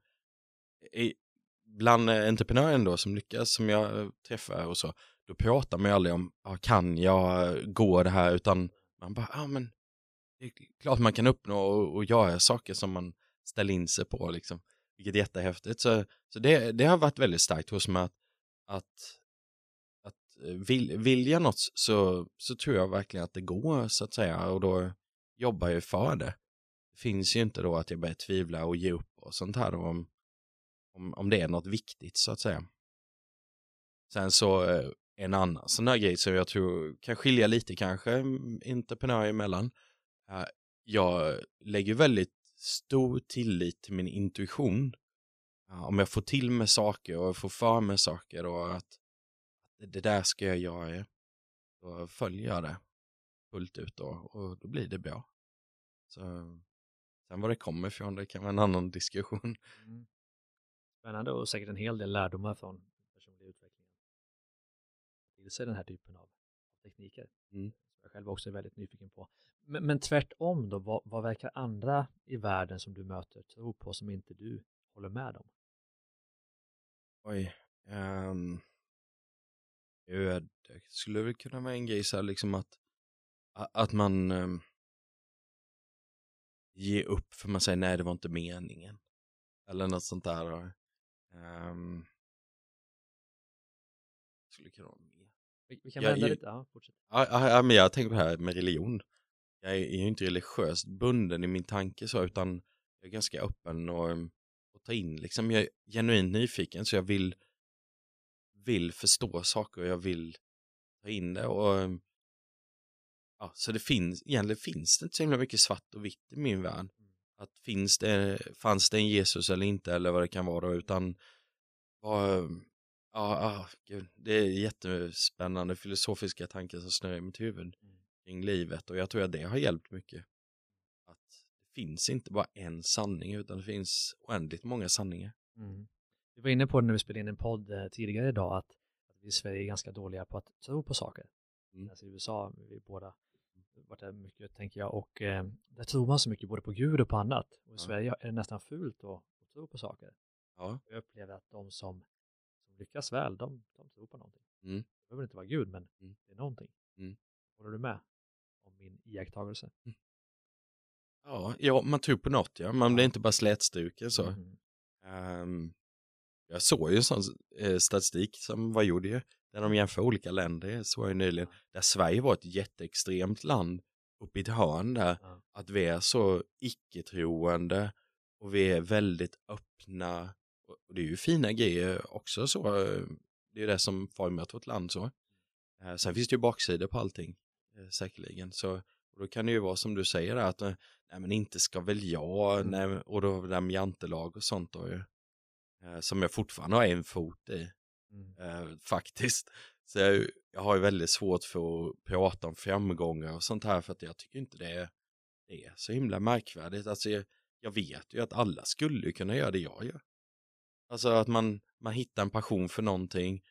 i, bland entreprenörer då som lyckas, som jag träffar och så, då pratar man ju aldrig om, ah, kan jag gå det här, utan man bara, ja ah, men det är klart man kan uppnå och, och göra saker som man ställer in sig på liksom. Vilket är jättehäftigt. Så, så det, det har varit väldigt starkt hos mig att, att, att eh, vill, vilja något så, så tror jag verkligen att det går så att säga och då jobbar jag för det. Det finns ju inte då att jag börjar tvivla och ge upp och sånt här då om, om, om det är något viktigt så att säga. Sen så eh, en annan sån där grej som jag tror kan skilja lite kanske entreprenörer emellan. Äh, jag lägger väldigt stor tillit till min intuition. Äh, om jag får till mig saker och får för mig saker och att det där ska jag göra, då följer jag det fullt ut då och då blir det bra. Så, sen var det kommer ifrån, det kan vara en annan diskussion. Mm. Spännande och säkert en hel del lärdomar från. Till sig den här typen av tekniker. Mm. Som jag själv också är väldigt nyfiken på. Men, men tvärtom då, vad, vad verkar andra i världen som du möter tro på som inte du håller med om? Oj. Um, det skulle väl kunna vara en grej så här liksom att, att man um, ger upp för man säger nej det var inte meningen. Eller något sånt där. Um, skulle kunna Vi, kan vända lite, ja, fortsätt. Ja, ja, men jag tänker på det här med religion jag är ju inte religiöst bunden i min tanke så, utan jag är ganska öppen och, och ta in liksom, jag är genuint nyfiken så jag vill, vill förstå saker och jag vill ta in det och ja, så det finns, egentligen finns det inte så himla mycket svart och vitt i min värld. Att finns det, fanns det en Jesus eller inte eller vad det kan vara utan vad, ja, ja, gud, det är jättespännande filosofiska tankar som snurrar i mitt huvud. Mm kring livet och jag tror att det har hjälpt mycket. Att det finns inte bara en sanning utan det finns oändligt många sanningar. Mm. Vi var inne på det när vi spelade in en podd eh, tidigare idag att, att vi i Sverige är ganska dåliga på att tro på saker. Mm. Alltså I USA, vi båda varit där mycket tänker jag och eh, där tror man så mycket både på Gud och på annat. Och i ja. Sverige är det nästan fult att, att tro på saker. Ja. Jag upplever att de som, som lyckas väl, de, de tror på någonting. Mm. Det behöver inte vara Gud, men mm. det är någonting. Mm. Håller du med? min iakttagelse. Mm. Ja, ja, man tror på något, ja. Man blir inte bara slätstruken så. Um, jag såg ju en sån eh, statistik som var gjord ju, där de jämför olika länder, så jag nyligen, där Sverige var ett jätteextremt land uppe i ett hörn där, att vi är så icke-troende och vi är väldigt öppna. Och det är ju fina grejer också så, det är det som format vårt land så. Uh, sen finns det ju baksidor på allting. Eh, säkerligen. Så då kan det ju vara som du säger att eh, nej men inte ska väl jag, mm. nej, och då det där med jantelag och sånt då ju. Eh, som jag fortfarande har en fot i. Mm. Eh, faktiskt. Så jag, jag, har ju väldigt svårt för att prata om framgångar och sånt här för att jag tycker inte det är, det är så himla märkvärdigt. Alltså jag, jag vet ju att alla skulle kunna göra det jag gör. Alltså att man, man hittar en passion för någonting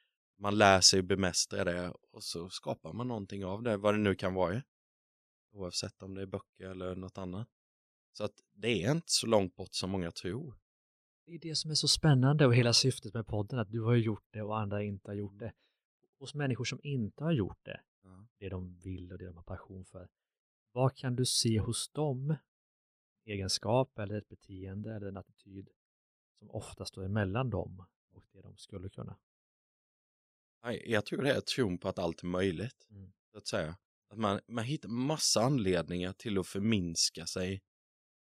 man lär sig bemästra det och så skapar man någonting av det, vad det nu kan vara. Oavsett om det är böcker eller något annat. Så att det är inte så långt bort som många tror. Det är det som är så spännande och hela syftet med podden, att du har gjort det och andra inte har gjort det. Hos människor som inte har gjort det, ja. det de vill och det de har passion för, vad kan du se hos dem, egenskap eller ett beteende eller en attityd som ofta står emellan dem och det de skulle kunna? Jag tror det är tron på att allt är möjligt, mm. så att säga. Att man, man hittar massa anledningar till att förminska sig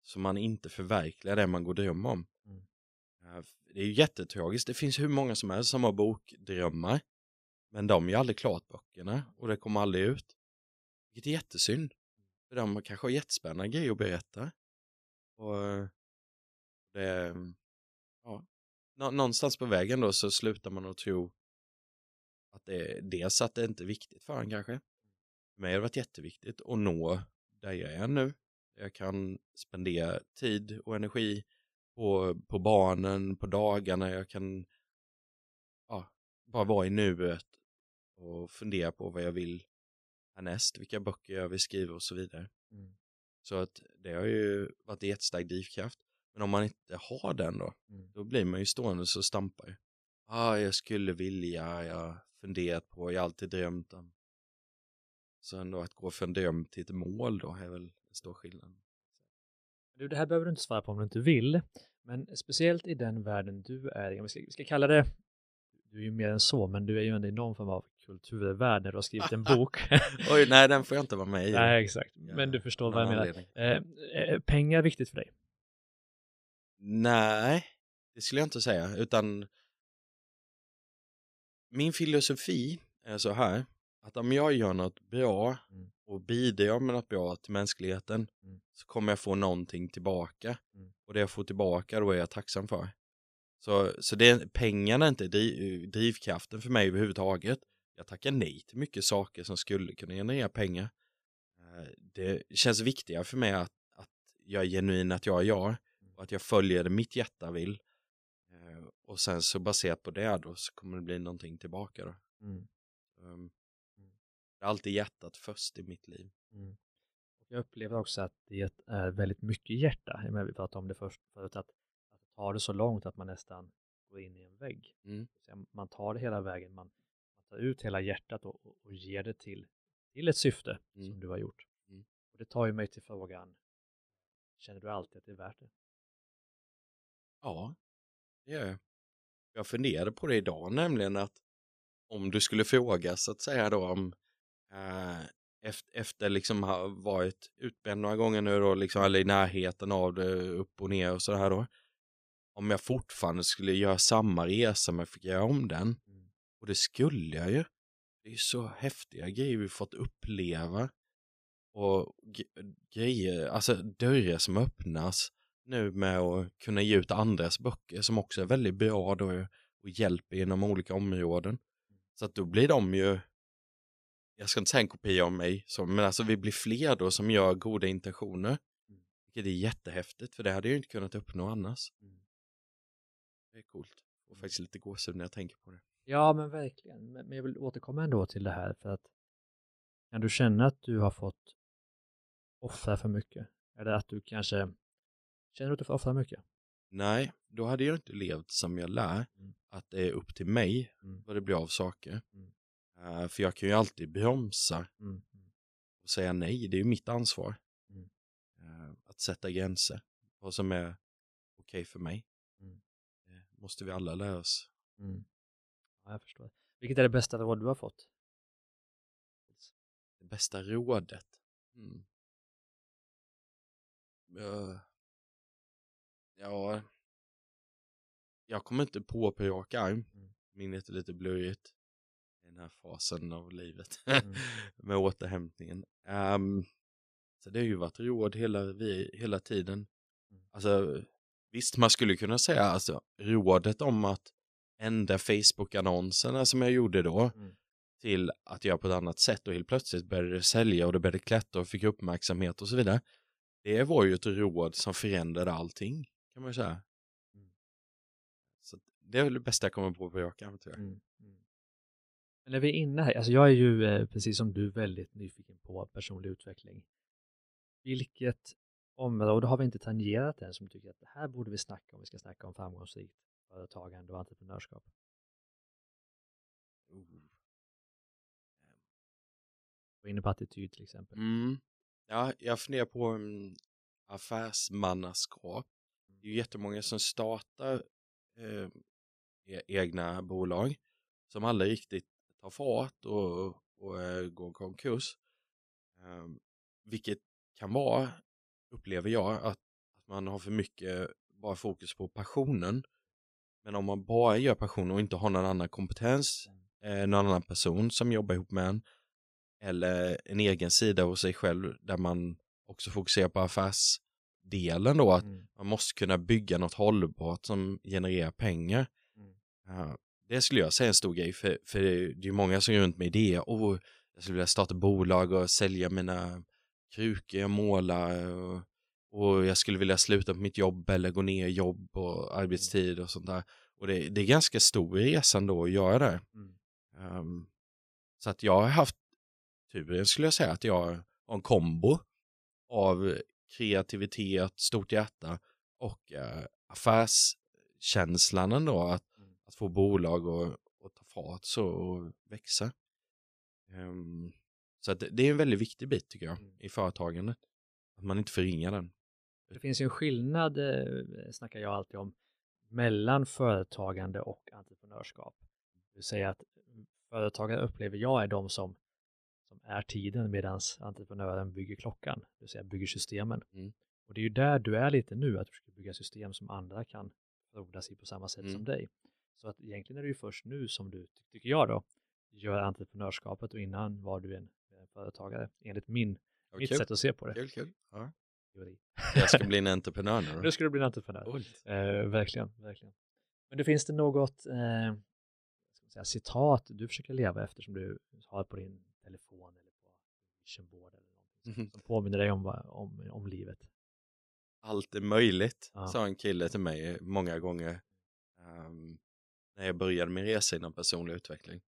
så man inte förverkligar det man går drömma om. Mm. Eh, Det är ju jättetragiskt. Det finns hur många som helst som har bokdrömmar. Men de gör aldrig klart böckerna och det kommer aldrig ut. Vilket är jättesynd. För de kanske har jättespännande grejer att berätta. Och eh, det, ja, nå- någonstans på vägen då så slutar man att tro att det, dels att det inte är viktigt för en kanske. För mig har det varit jätteviktigt att nå där jag är nu. Jag kan spendera tid och energi på, på barnen, på dagarna. Jag kan ja, bara vara i nuet och fundera på vad jag vill härnäst, vilka böcker jag vill skriva och så vidare. Mm. Så att det har ju varit en jättestark drivkraft. Men om man inte har den då, Mm. då blir man ju stående och stampar. ju. Ah, jag skulle vilja, jag funderat på, jag har alltid drömt om. Så ändå att gå från dröm till ett mål då är väl en stor skillnad. Du, det här behöver du inte svara på om du inte vill, men speciellt i den världen du är i, om vi ska, vi ska kalla det, du är ju mer än så, men du är ju ändå i någon form av kulturvärld när du har skrivit en bok. Oj, nej den får jag inte vara med i. Nej, exakt. Men du förstår vad jag menar. Eh, eh, pengar är viktigt för dig. Nej, det skulle jag inte säga, utan min filosofi är så här, att om jag gör något bra Mm. och bidrar med något bra till mänskligheten Mm. så kommer jag få någonting tillbaka. Mm. Och det jag får tillbaka då är jag tacksam för. Så, så det, pengarna är inte driv, drivkraften för mig överhuvudtaget. Jag tackar nej till mycket saker som skulle kunna generera pengar. Eh, Det känns viktigare för mig att, att jag är genuin, att jag är jag att jag följer det mitt hjärta vill. Eh, Och sen så baserat på det då så kommer det bli någonting tillbaka då. Mm. Um, Det är alltid hjärtat först i mitt liv. Mm. Och jag upplever också att det är väldigt mycket hjärta. Vi pratade om det först förut, att, att tar det så långt att man nästan går in i en vägg. Mm. Man tar det hela vägen, man, man tar ut hela hjärtat och, och, och ger det till, till ett syfte Mm. som du har gjort. Mm. Och det tar ju mig till frågan, känner du alltid att det är värt det? Ja, det gör jag. Jag funderade på det idag nämligen att om du skulle fråga så att säga då om eh, efter, efter liksom ha varit utbränd några gånger nu då liksom eller i närheten av det upp och ner och så här då. Om jag fortfarande skulle göra samma resa men fick göra om den. Mm. Och det skulle jag ju. Det är ju så häftiga grejer vi fått uppleva. Och grejer, alltså dörrar som öppnas nu med att kunna ge ut andras böcker som också är väldigt bra då och hjälper inom olika områden. Så att då blir de ju, jag ska inte säga en kopia av mig, så, men alltså vi blir fler då som gör goda intentioner. Mm. Vilket är jättehäftigt för det hade jag inte kunnat uppnå annars. Mm. Det är coolt. Och faktiskt lite gåshud när jag tänker på det. Ja, men verkligen. Men men jag vill återkomma ändå till det här för att kan du känna att du har fått offra för mycket? Eller att du kanske känner att du får offra mycket? Nej, då hade jag inte levt som jag lär. Mm. Att det är upp till mig Mm. vad det blir av saker. Mm. Eh, för jag kan ju alltid bromsa Mm. Mm. och säga nej. Det är ju mitt ansvar. Eh, att sätta gränser. Vad som är okej för mig. Det måste vi alla lära oss. Ja, jag förstår. Vilket är det bästa råd du har fått? Det bästa rådet. Mm. Ja, jag kommer inte på på rak arm. Mm. Minnet är lite blurrigt i den här fasen av livet Mm. med återhämtningen. Ehm, så det har ju varit råd hela, vi, hela tiden. Mm. Alltså, visst, man skulle kunna säga alltså, rådet om att ändra Facebook-annonserna som jag gjorde då Mm. till att göra på ett annat sätt och helt plötsligt började det sälja och det började klättra och fick uppmärksamhet och så vidare. Det var ju ett råd som förändrade allting, kan man ju säga. Mm. Så det är väl det bästa jag kommer på på rak arm, tror jag. Mm. Mm. Men när vi är inne här, alltså jag är ju eh, precis som du väldigt nyfiken på personlig utveckling. Vilket område har vi inte tangerat än som tycker att det här borde vi snacka om, vi ska snacka om framgångsrikt företagande och entreprenörskap? Oh. Var inne på attityd till exempel. Mm. Ja, jag funderar på um, affärsmannaskap. Det är ju jättemånga som startar eh, e- egna bolag som aldrig riktigt tar fart och, och eh, går konkurs. Um, vilket kan vara, upplever jag, att, att man har för mycket bara fokus på passionen. Men om man bara gör passion och inte har någon annan kompetens, mm. eh, någon annan person som jobbar ihop med en, eller en egen sida hos sig själv där man också fokuserar på affärsdelen då, att mm. man måste kunna bygga något hållbart som genererar pengar. Mm. Uh, det skulle jag säga är en stor grej, för, för det är många som går runt med idéer, oh, jag skulle vilja starta bolag och sälja mina krukor jag målar och, och, jag skulle vilja sluta på mitt jobb eller gå ner i jobb och arbetstid och sånt där. Och det, det är ganska stor resa då att göra det. Mm. Um, så att jag har haft turen skulle jag säga att jag har en kombo av kreativitet, stort hjärta och uh, affärskänslan ändå att, mm. att få bolag att ta fart så och växa. Um, så att det är en väldigt viktig bit tycker jag mm. i företagandet. Att man inte förringar den. Det finns ju en skillnad, eh, snackar jag alltid om, mellan företagande och entreprenörskap. Det vill säga att företagare upplever jag är de som, som är tiden medan entreprenören bygger klockan, det vill säga bygger systemen. Mm. Och det är ju där du är lite nu, att du ska bygga system som andra kan frodas i på samma sätt mm. som dig. Så att egentligen är det ju först nu som du, tycker jag då, gör entreprenörskapet och innan var du en, en företagare, enligt min, ja, mitt kul. sätt att se på det. Kul, kul. Ja. Jag ska bli en entreprenör nu. Nu ska du bli en entreprenör. Eh, verkligen, verkligen. Men det finns det något eh, säga, citat du försöker leva efter som du har på din telefon eller på vision board eller någonting mm. som påminner dig om, om, om livet? Allt är möjligt, ja. sa en kille till mig många gånger um, när jag började min resa inom personlig utveckling.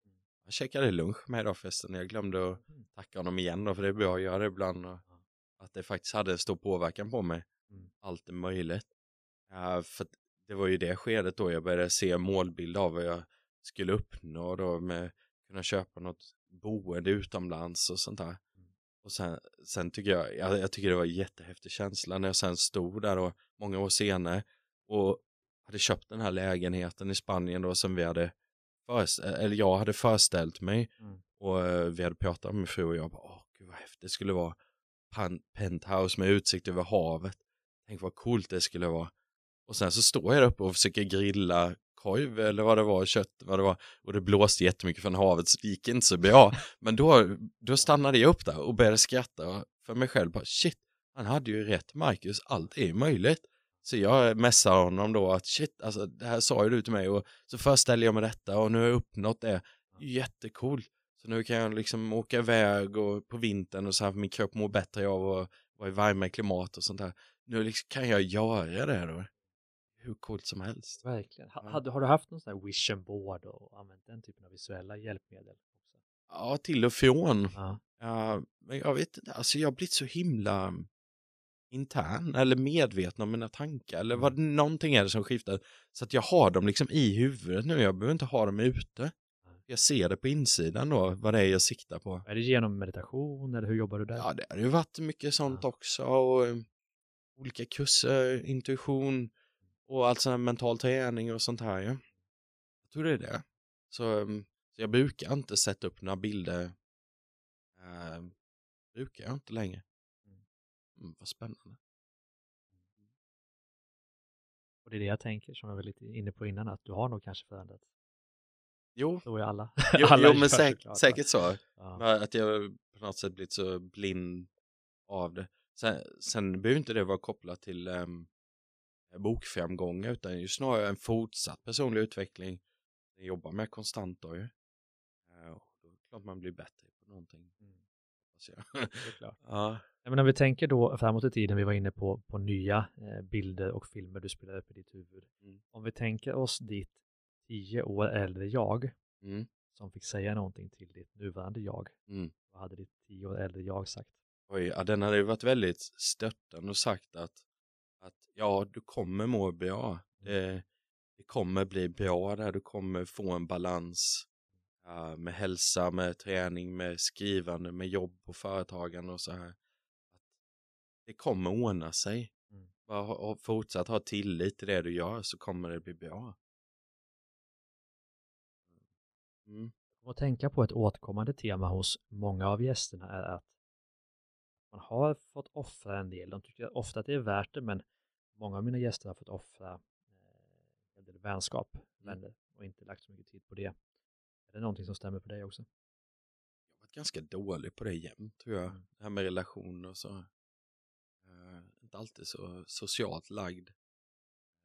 Jag käkade lunch med idag förresten. Jag glömde att mm. tacka honom igen då, för det är bra att göra det ibland. Och att det faktiskt hade en stor påverkan på mig. Mm. Allt är möjligt. Uh, för det var ju det skedet då jag började se målbild av vad jag skulle uppnå då med kunna köpa något boende utomlands och sånt där. Mm. Och sen, sen tycker jag, jag, jag tycker det var en jättehäftig känsla när jag sen stod där och många år senare och hade köpt den här lägenheten i Spanien då som vi hade eller jag hade föreställt mig mm. och uh, vi hade pratat med fru och jag bara, åh gud vad häftigt det skulle vara penthouse med utsikt över havet. Tänk vad coolt det skulle vara. Och sen så står jag där uppe och försöker grilla korv eller vad det var, kött, vad det var. Och det blåste jättemycket från havet så det gick inte så bra. Men då, då stannade jag upp där och började skratta för mig själv. Bara, Shit, han hade ju rätt Marcus, allt är möjligt. Så jag messar honom då att shit, alltså det här sa ju du till mig och så föreställer jag mig detta och nu har jag uppnått det. Jättekul. Så nu kan jag liksom åka iväg och på vintern och så här för min kropp mår bättre av att vara i varmare klimat och sånt där. Nu liksom kan jag göra det då. Hur coolt som helst. Verkligen. Ha, ja. har du haft någon sån här vision board och använt den typen av visuella hjälpmedel? Också? Ja, till och från. Ja. ja. men jag vet inte, alltså jag har blivit så himla intern eller medveten om mina tankar eller vad mm. någonting är det som skiftar så att jag har dem liksom i huvudet nu, jag behöver inte ha dem ute. Jag ser det på insidan då, vad det är jag siktar på. Är det genom meditation eller hur jobbar du där? Ja, det har ju varit mycket sånt ja. också och olika kurser, intuition och allt sån här mental träning och sånt här. Ja. Jag tror det är det. Så, um, så jag brukar inte sätta upp några bilder. Uh, brukar jag inte längre. Mm, vad spännande. Och det är det jag tänker, som jag var lite inne på innan, att du har nog kanske förändrats. Jo, så är alla. Jo, alla jo men säk säkert så. Ja. Att jag på något sätt blivit så blind av det. Sen, sen behöver inte det vara kopplat till um, bokframgångar utan ju snarare en fortsatt personlig utveckling. Jag jobbar med konstant då ju. Uh, och då är det klart man blir bättre på någonting. Mm. Det är klart. ja. Men om vi tänker då framåt i tiden, vi var inne på, på nya eh, bilder och filmer du spelar upp i ditt huvud. Mm. Om vi tänker oss ditt tio år äldre jag mm. som fick säga någonting till ditt nuvarande jag. Mm. Vad hade ditt tio år äldre jag sagt? Oj, ja, den hade ju varit väldigt stöttande och sagt att, att ja, du kommer må bra. Mm. Det, det kommer bli bra där, du kommer få en balans uh, med hälsa, med träning, med skrivande, med jobb och företagande och så här det kommer ordna sig. Mm. Bara fortsatt ha tillit till det du gör så kommer det bli bra. Mm. Och tänka på ett återkommande tema hos många av gästerna är att man har fått offra en del. De tycker ofta att det är värt det, men många av mina gäster har fått offra eh, en del vänskap, Mm. vänner, och inte lagt så mycket tid på det. Är det någonting som stämmer för dig också? Jag har varit ganska dålig på det jämt tror jag. Mm. Det här med relationer och så. Uh, inte alltid så socialt lagd.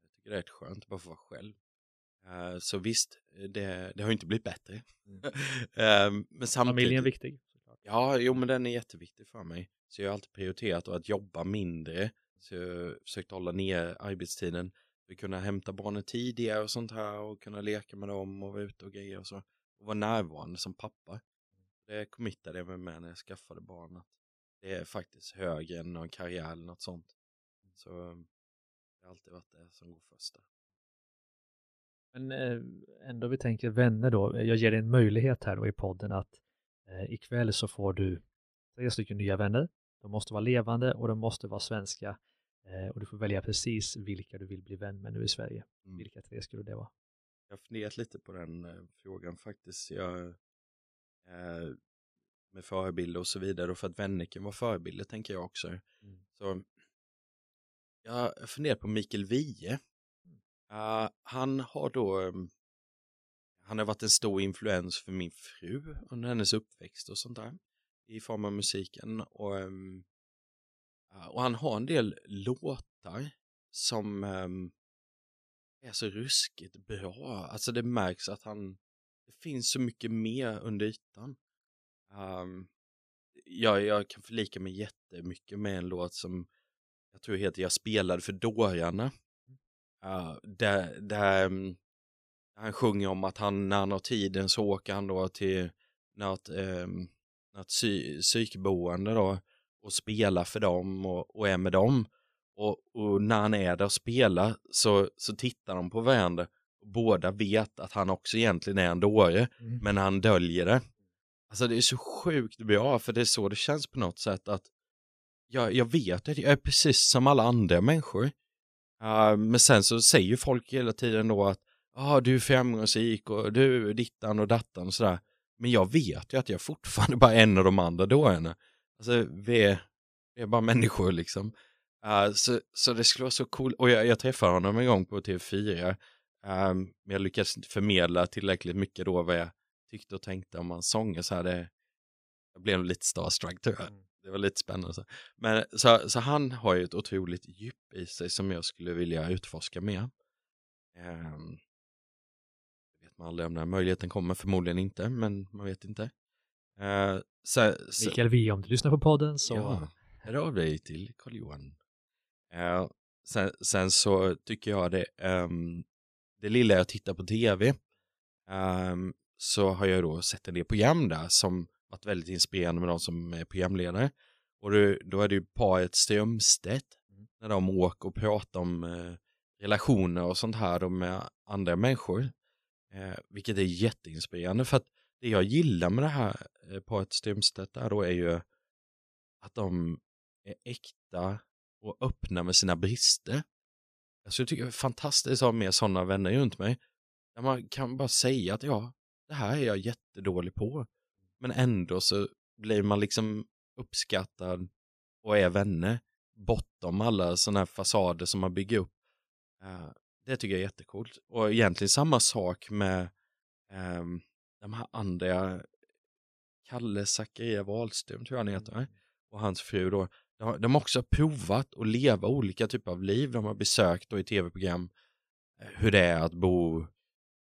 Jag tycker det är rätt skönt att bara få vara själv. Eh, så visst, det, det har inte blivit bättre. Mm. Eh, men samtidigt... Familjen är viktig. Ja, jo men den är jätteviktig för mig. Så jag har alltid prioriterat att jobba mindre. Så jag har försökt hålla ner arbetstiden. Vi kunde kunna hämta barnen tidigare och sånt här och kunna leka med dem och vara ute och grejer och så. Och vara närvarande som pappa. Det committade jag mig med när jag skaffade barn. Att det är faktiskt högre än någon karriär eller något sånt. Så det har alltid varit det som går först där. Men eh, ändå vi tänker vänner då. Jag ger dig en möjlighet här då i podden att eh, ikväll så får du tre stycken nya vänner. De måste vara levande och de måste vara svenska. Eh, och du får välja precis vilka du vill bli vän med nu i Sverige. Mm. Vilka tre skulle det vara? Jag har funderat lite på den eh, frågan faktiskt. Jag, eh, med förebilder och så vidare och för att vänner kan vara förebilder tänker jag också. Mm. Så jag har funderat på Mikael Wiehe. Uh, han har då um, han har varit en stor influens för min fru under hennes uppväxt och sånt där i form av musiken och, ehm, eh, och han har en del låtar som ehm, är så ruskigt bra. Alltså det märks att han det finns så mycket mer under ytan. Um, jag, jag kan förlika mig jättemycket med en låt som jag tror heter Jag spelade för dårarna. Uh, där, där um, han sjunger om att han när han har tiden så åker han då till något, um, något psy, psykboende då och spelar för dem och, och är med dem. Och, och, när han är där och spelar så, så tittar de på varandra. Och båda vet att han också egentligen är en dåre, Mm. men han döljer det. Alltså det är så sjukt bra, för det är så det känns på något sätt att jag, jag vet att jag är precis som alla andra människor. Uh, men sen så säger ju folk hela tiden då att ah, du är framgångsrik och du är dittan och dattan och sådär. Men jag vet ju att jag fortfarande bara är en av de andra dårarna. Alltså vi är, vi är bara människor liksom. Uh, så, så det skulle vara så cool. Och jag, jag träffade honom en gång på TV4. Um, men jag lyckades inte förmedla tillräckligt mycket då vad jag tyckte och tänkte om hans sånger. Så här, det, jag blev lite starstruck tror jag. Mm. Det var lite spännande. Så. Men så, så han har ju ett otroligt djup i sig som jag skulle vilja utforska mer. Um, man aldrig här möjligheten kommer, förmodligen inte, men man vet inte. Uh, så, så, Mikael Wiehe, om du lyssnar på podden så Ja, hör av dig till Carl-Johan. Uh, sen, sen så tycker jag det, um, det lilla jag tittar på tv, um, så har jag då sett en del program där som varit väldigt inspirerande med de som är programledare. Och då, då är det ju paret Strömstedt, Mm. när de åker och pratar om eh, relationer och sånt här då med andra människor. Eh, vilket är jätteinspirerande för att det jag gillar med det här eh, paret Strömstedt där då är ju att de är äkta och öppna med sina brister. Alltså jag tycker det är fantastiskt att ha med sådana vänner runt mig. Där man kan bara säga att ja, det här är jag jättedålig på. Men ändå så blir man liksom uppskattad och är vänner bortom alla sådana här fasader som man bygger upp. Uh, det tycker jag är jättekult. Och egentligen samma sak med um, de här andra Kalle Zachariah Wahlström tror jag han heter. Och hans fru då. De, har- de har också provat att leva olika typer av liv. De har besökt då i tv-program eh, hur det är att bo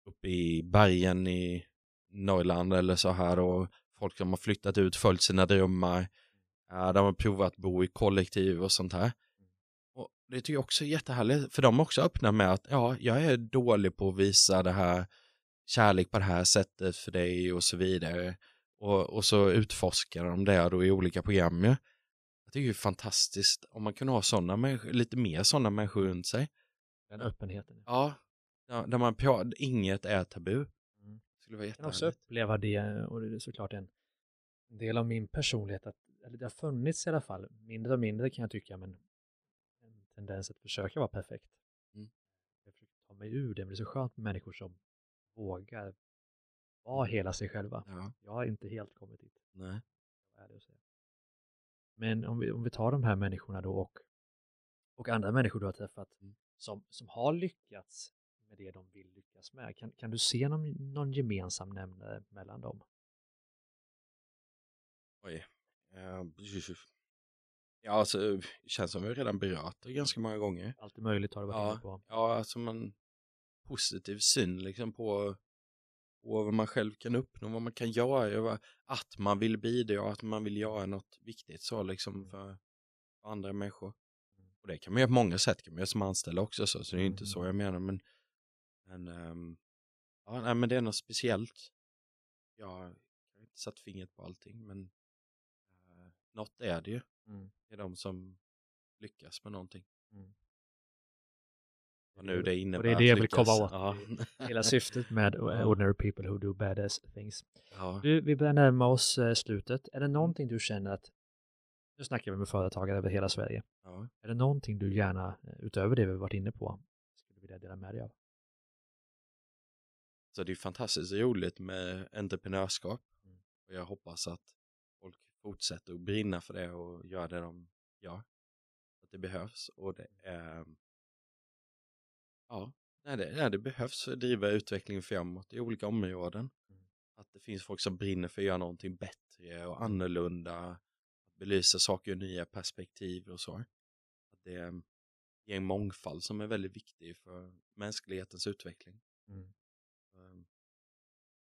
uppe i bergen i Norrland eller så här och folk som har flyttat ut, följt sina drömmar. De har provat att bo i kollektiv och sånt här. Det tycker jag också är jättehärligt, för de är också öppna med att ja, jag är dålig på att visa det här kärlek på det här sättet för dig och så vidare. Och, och så utforskar de det då i olika program. ju. Det är fantastiskt om man kunde ha sådana människor, lite mer sådana människor runt sig. den öppenheten. Ja, där man pratar, inget är tabu. Mm. Det skulle vara Jag kan också jättehärligt. uppleva det och det är såklart en del av min personlighet att, eller det har funnits i alla fall, mindre och mindre kan jag tycka, men en tendens att försöka vara perfekt. Mm. Jag försöker ta mig ur det, men det är så skönt med människor som vågar vara hela sig själva. Ja, Jag har inte helt kommit dit, nej. vad är det att säga. Men om vi, om vi tar de här människorna då och, och andra människor du har träffat Mm. som, som har lyckats med det de vill lyckas med, kan, kan du se någon, någon gemensam nämnare mellan dem? Oj. Eh, Ja, alltså, det känns som vi redan berört det ganska många gånger. Allt är möjligt har du varit Ja. på. Ja, alltså man positiv syn liksom på, på vad man själv kan uppnå, vad man kan göra, vad- att man vill bidra, att man vill göra något viktigt så liksom för, för andra människor. Och det kan man göra på många sätt, kan man göra som anställd också så, så det är inte så jag menar, men, men, ehm, ja, nej, men det är något speciellt. Jag har inte satt fingret på allting, men uh, något är det ju. Mm. Det är de som lyckas med någonting. Mm. Vad nu det innebär Och det är det jag vill komma åt. Ja. Hela syftet med. Ordinary People Who Do Badass Things. ja. Du, vi börjar närma oss eh, slutet. Är det någonting du känner att, nu snackar vi med företagare över hela Sverige, ja. är det någonting du gärna, eh, utöver det vi varit inne på, skulle vilja dela med dig av? Så det är fantastiskt roligt med entreprenörskap. Mm. Och jag hoppas att fortsätter att brinna för det och göra det de gör. Att det behövs och det är Ja, det, nej, det behövs för att driva utvecklingen framåt i olika områden. Mm. Att det finns folk som brinner för att göra någonting bättre och annorlunda. Att belysa saker ur nya perspektiv och så. Att det ger en mångfald som är väldigt viktig för mänsklighetens utveckling. Mm. Um,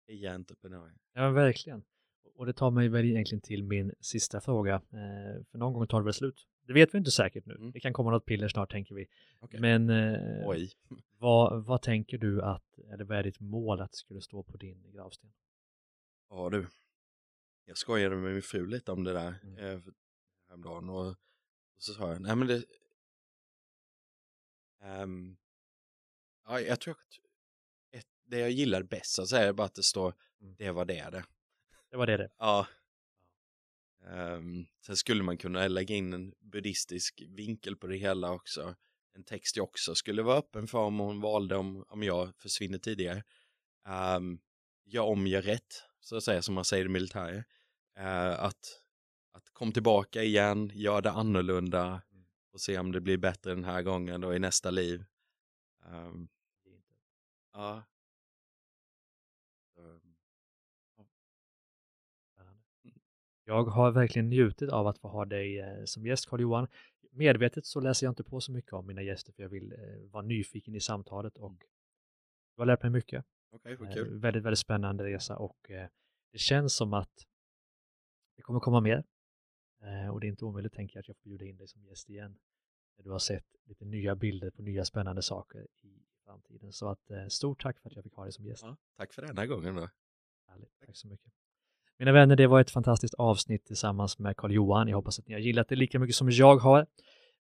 Heja entreprenörer. Ja, verkligen. Och det tar mig väl egentligen till min sista fråga. Eh, för någon gång tar det väl slut. Det vet vi inte säkert nu. Mm. Det kan komma något piller snart tänker vi. Okej. Men eh, Oj. vad, vad tänker du att, eller vad är ditt mål att det skulle stå på din gravsten? Ja du. Jag skojade med min fru lite om det där Mm. eh, häromdagen och, och så sa jag, nej men det Ehm, Ja, jag tror att ett, det jag gillar bäst så att säga är bara att det står Mm. det var det det. Det var det det. Ja. Ehm, sen skulle man kunna lägga in en buddhistisk vinkel på det hela också. En text jag också skulle vara öppen för om hon valde om, om jag försvinner tidigare. Um, gör om, gör rätt, så att säga, som man säger i militären. Eh, att, att kom tillbaka igen, gör det annorlunda och se om det blir bättre den här gången då i nästa liv. Ehm, ja. Jag har verkligen njutit av att få ha dig eh, som gäst, Carl-Johan. Medvetet så läser jag inte på så mycket om mina gäster för jag vill eh, vara nyfiken i samtalet och jag har lärt mig mycket. Okej, vad Eh, väldigt, väldigt spännande resa och det känns som att det kommer komma mer. Och det är inte omöjligt tänker jag att jag får bjuda in dig som gäst igen. När du har sett lite nya bilder på nya spännande saker i framtiden. Så att stort tack för att jag fick ha dig som gäst. Ja, tack för den här gången då. Härligt, tack så mycket. Mina vänner, det var ett fantastiskt avsnitt tillsammans med Carl-Johan. Jag hoppas att ni har gillat det lika mycket som jag har.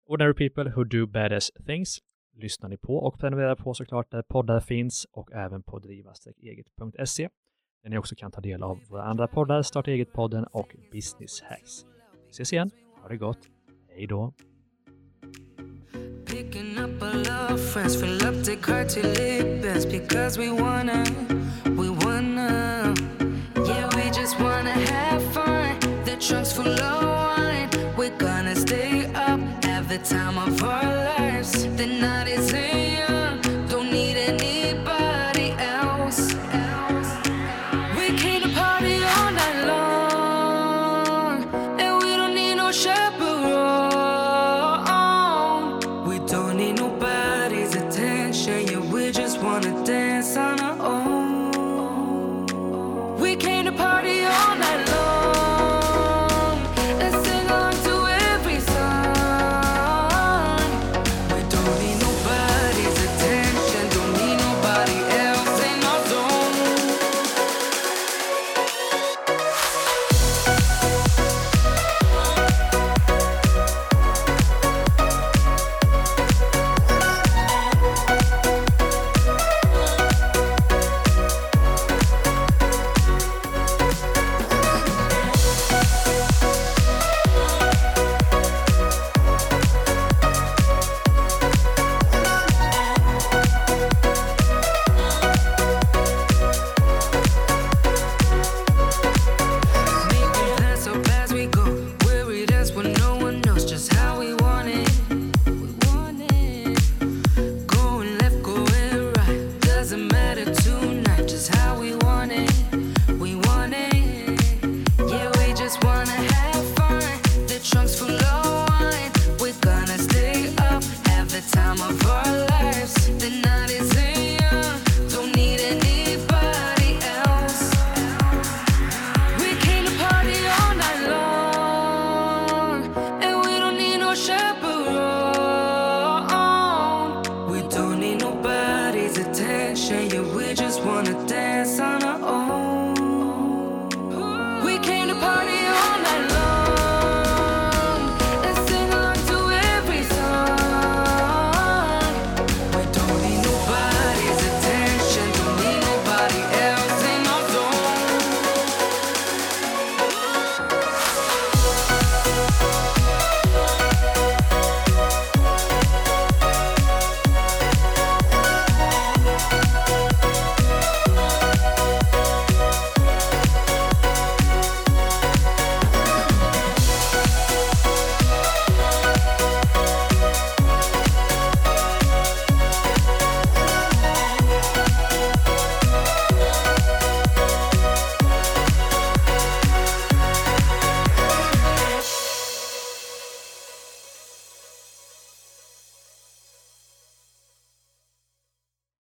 Ordinary people who do badass things lyssnar ni på och prenumererar på såklart där poddar finns och även på driva-eget.se där ni också kan ta del av våra andra poddar, Starta eget-podden och Business Hacks. Vi ses igen, ha det gott, hej då! Picking up our love friends, fill up the car because we wanna, we wanna, Trunk's full of wine, we're gonna stay up, the time of our lives. The night is in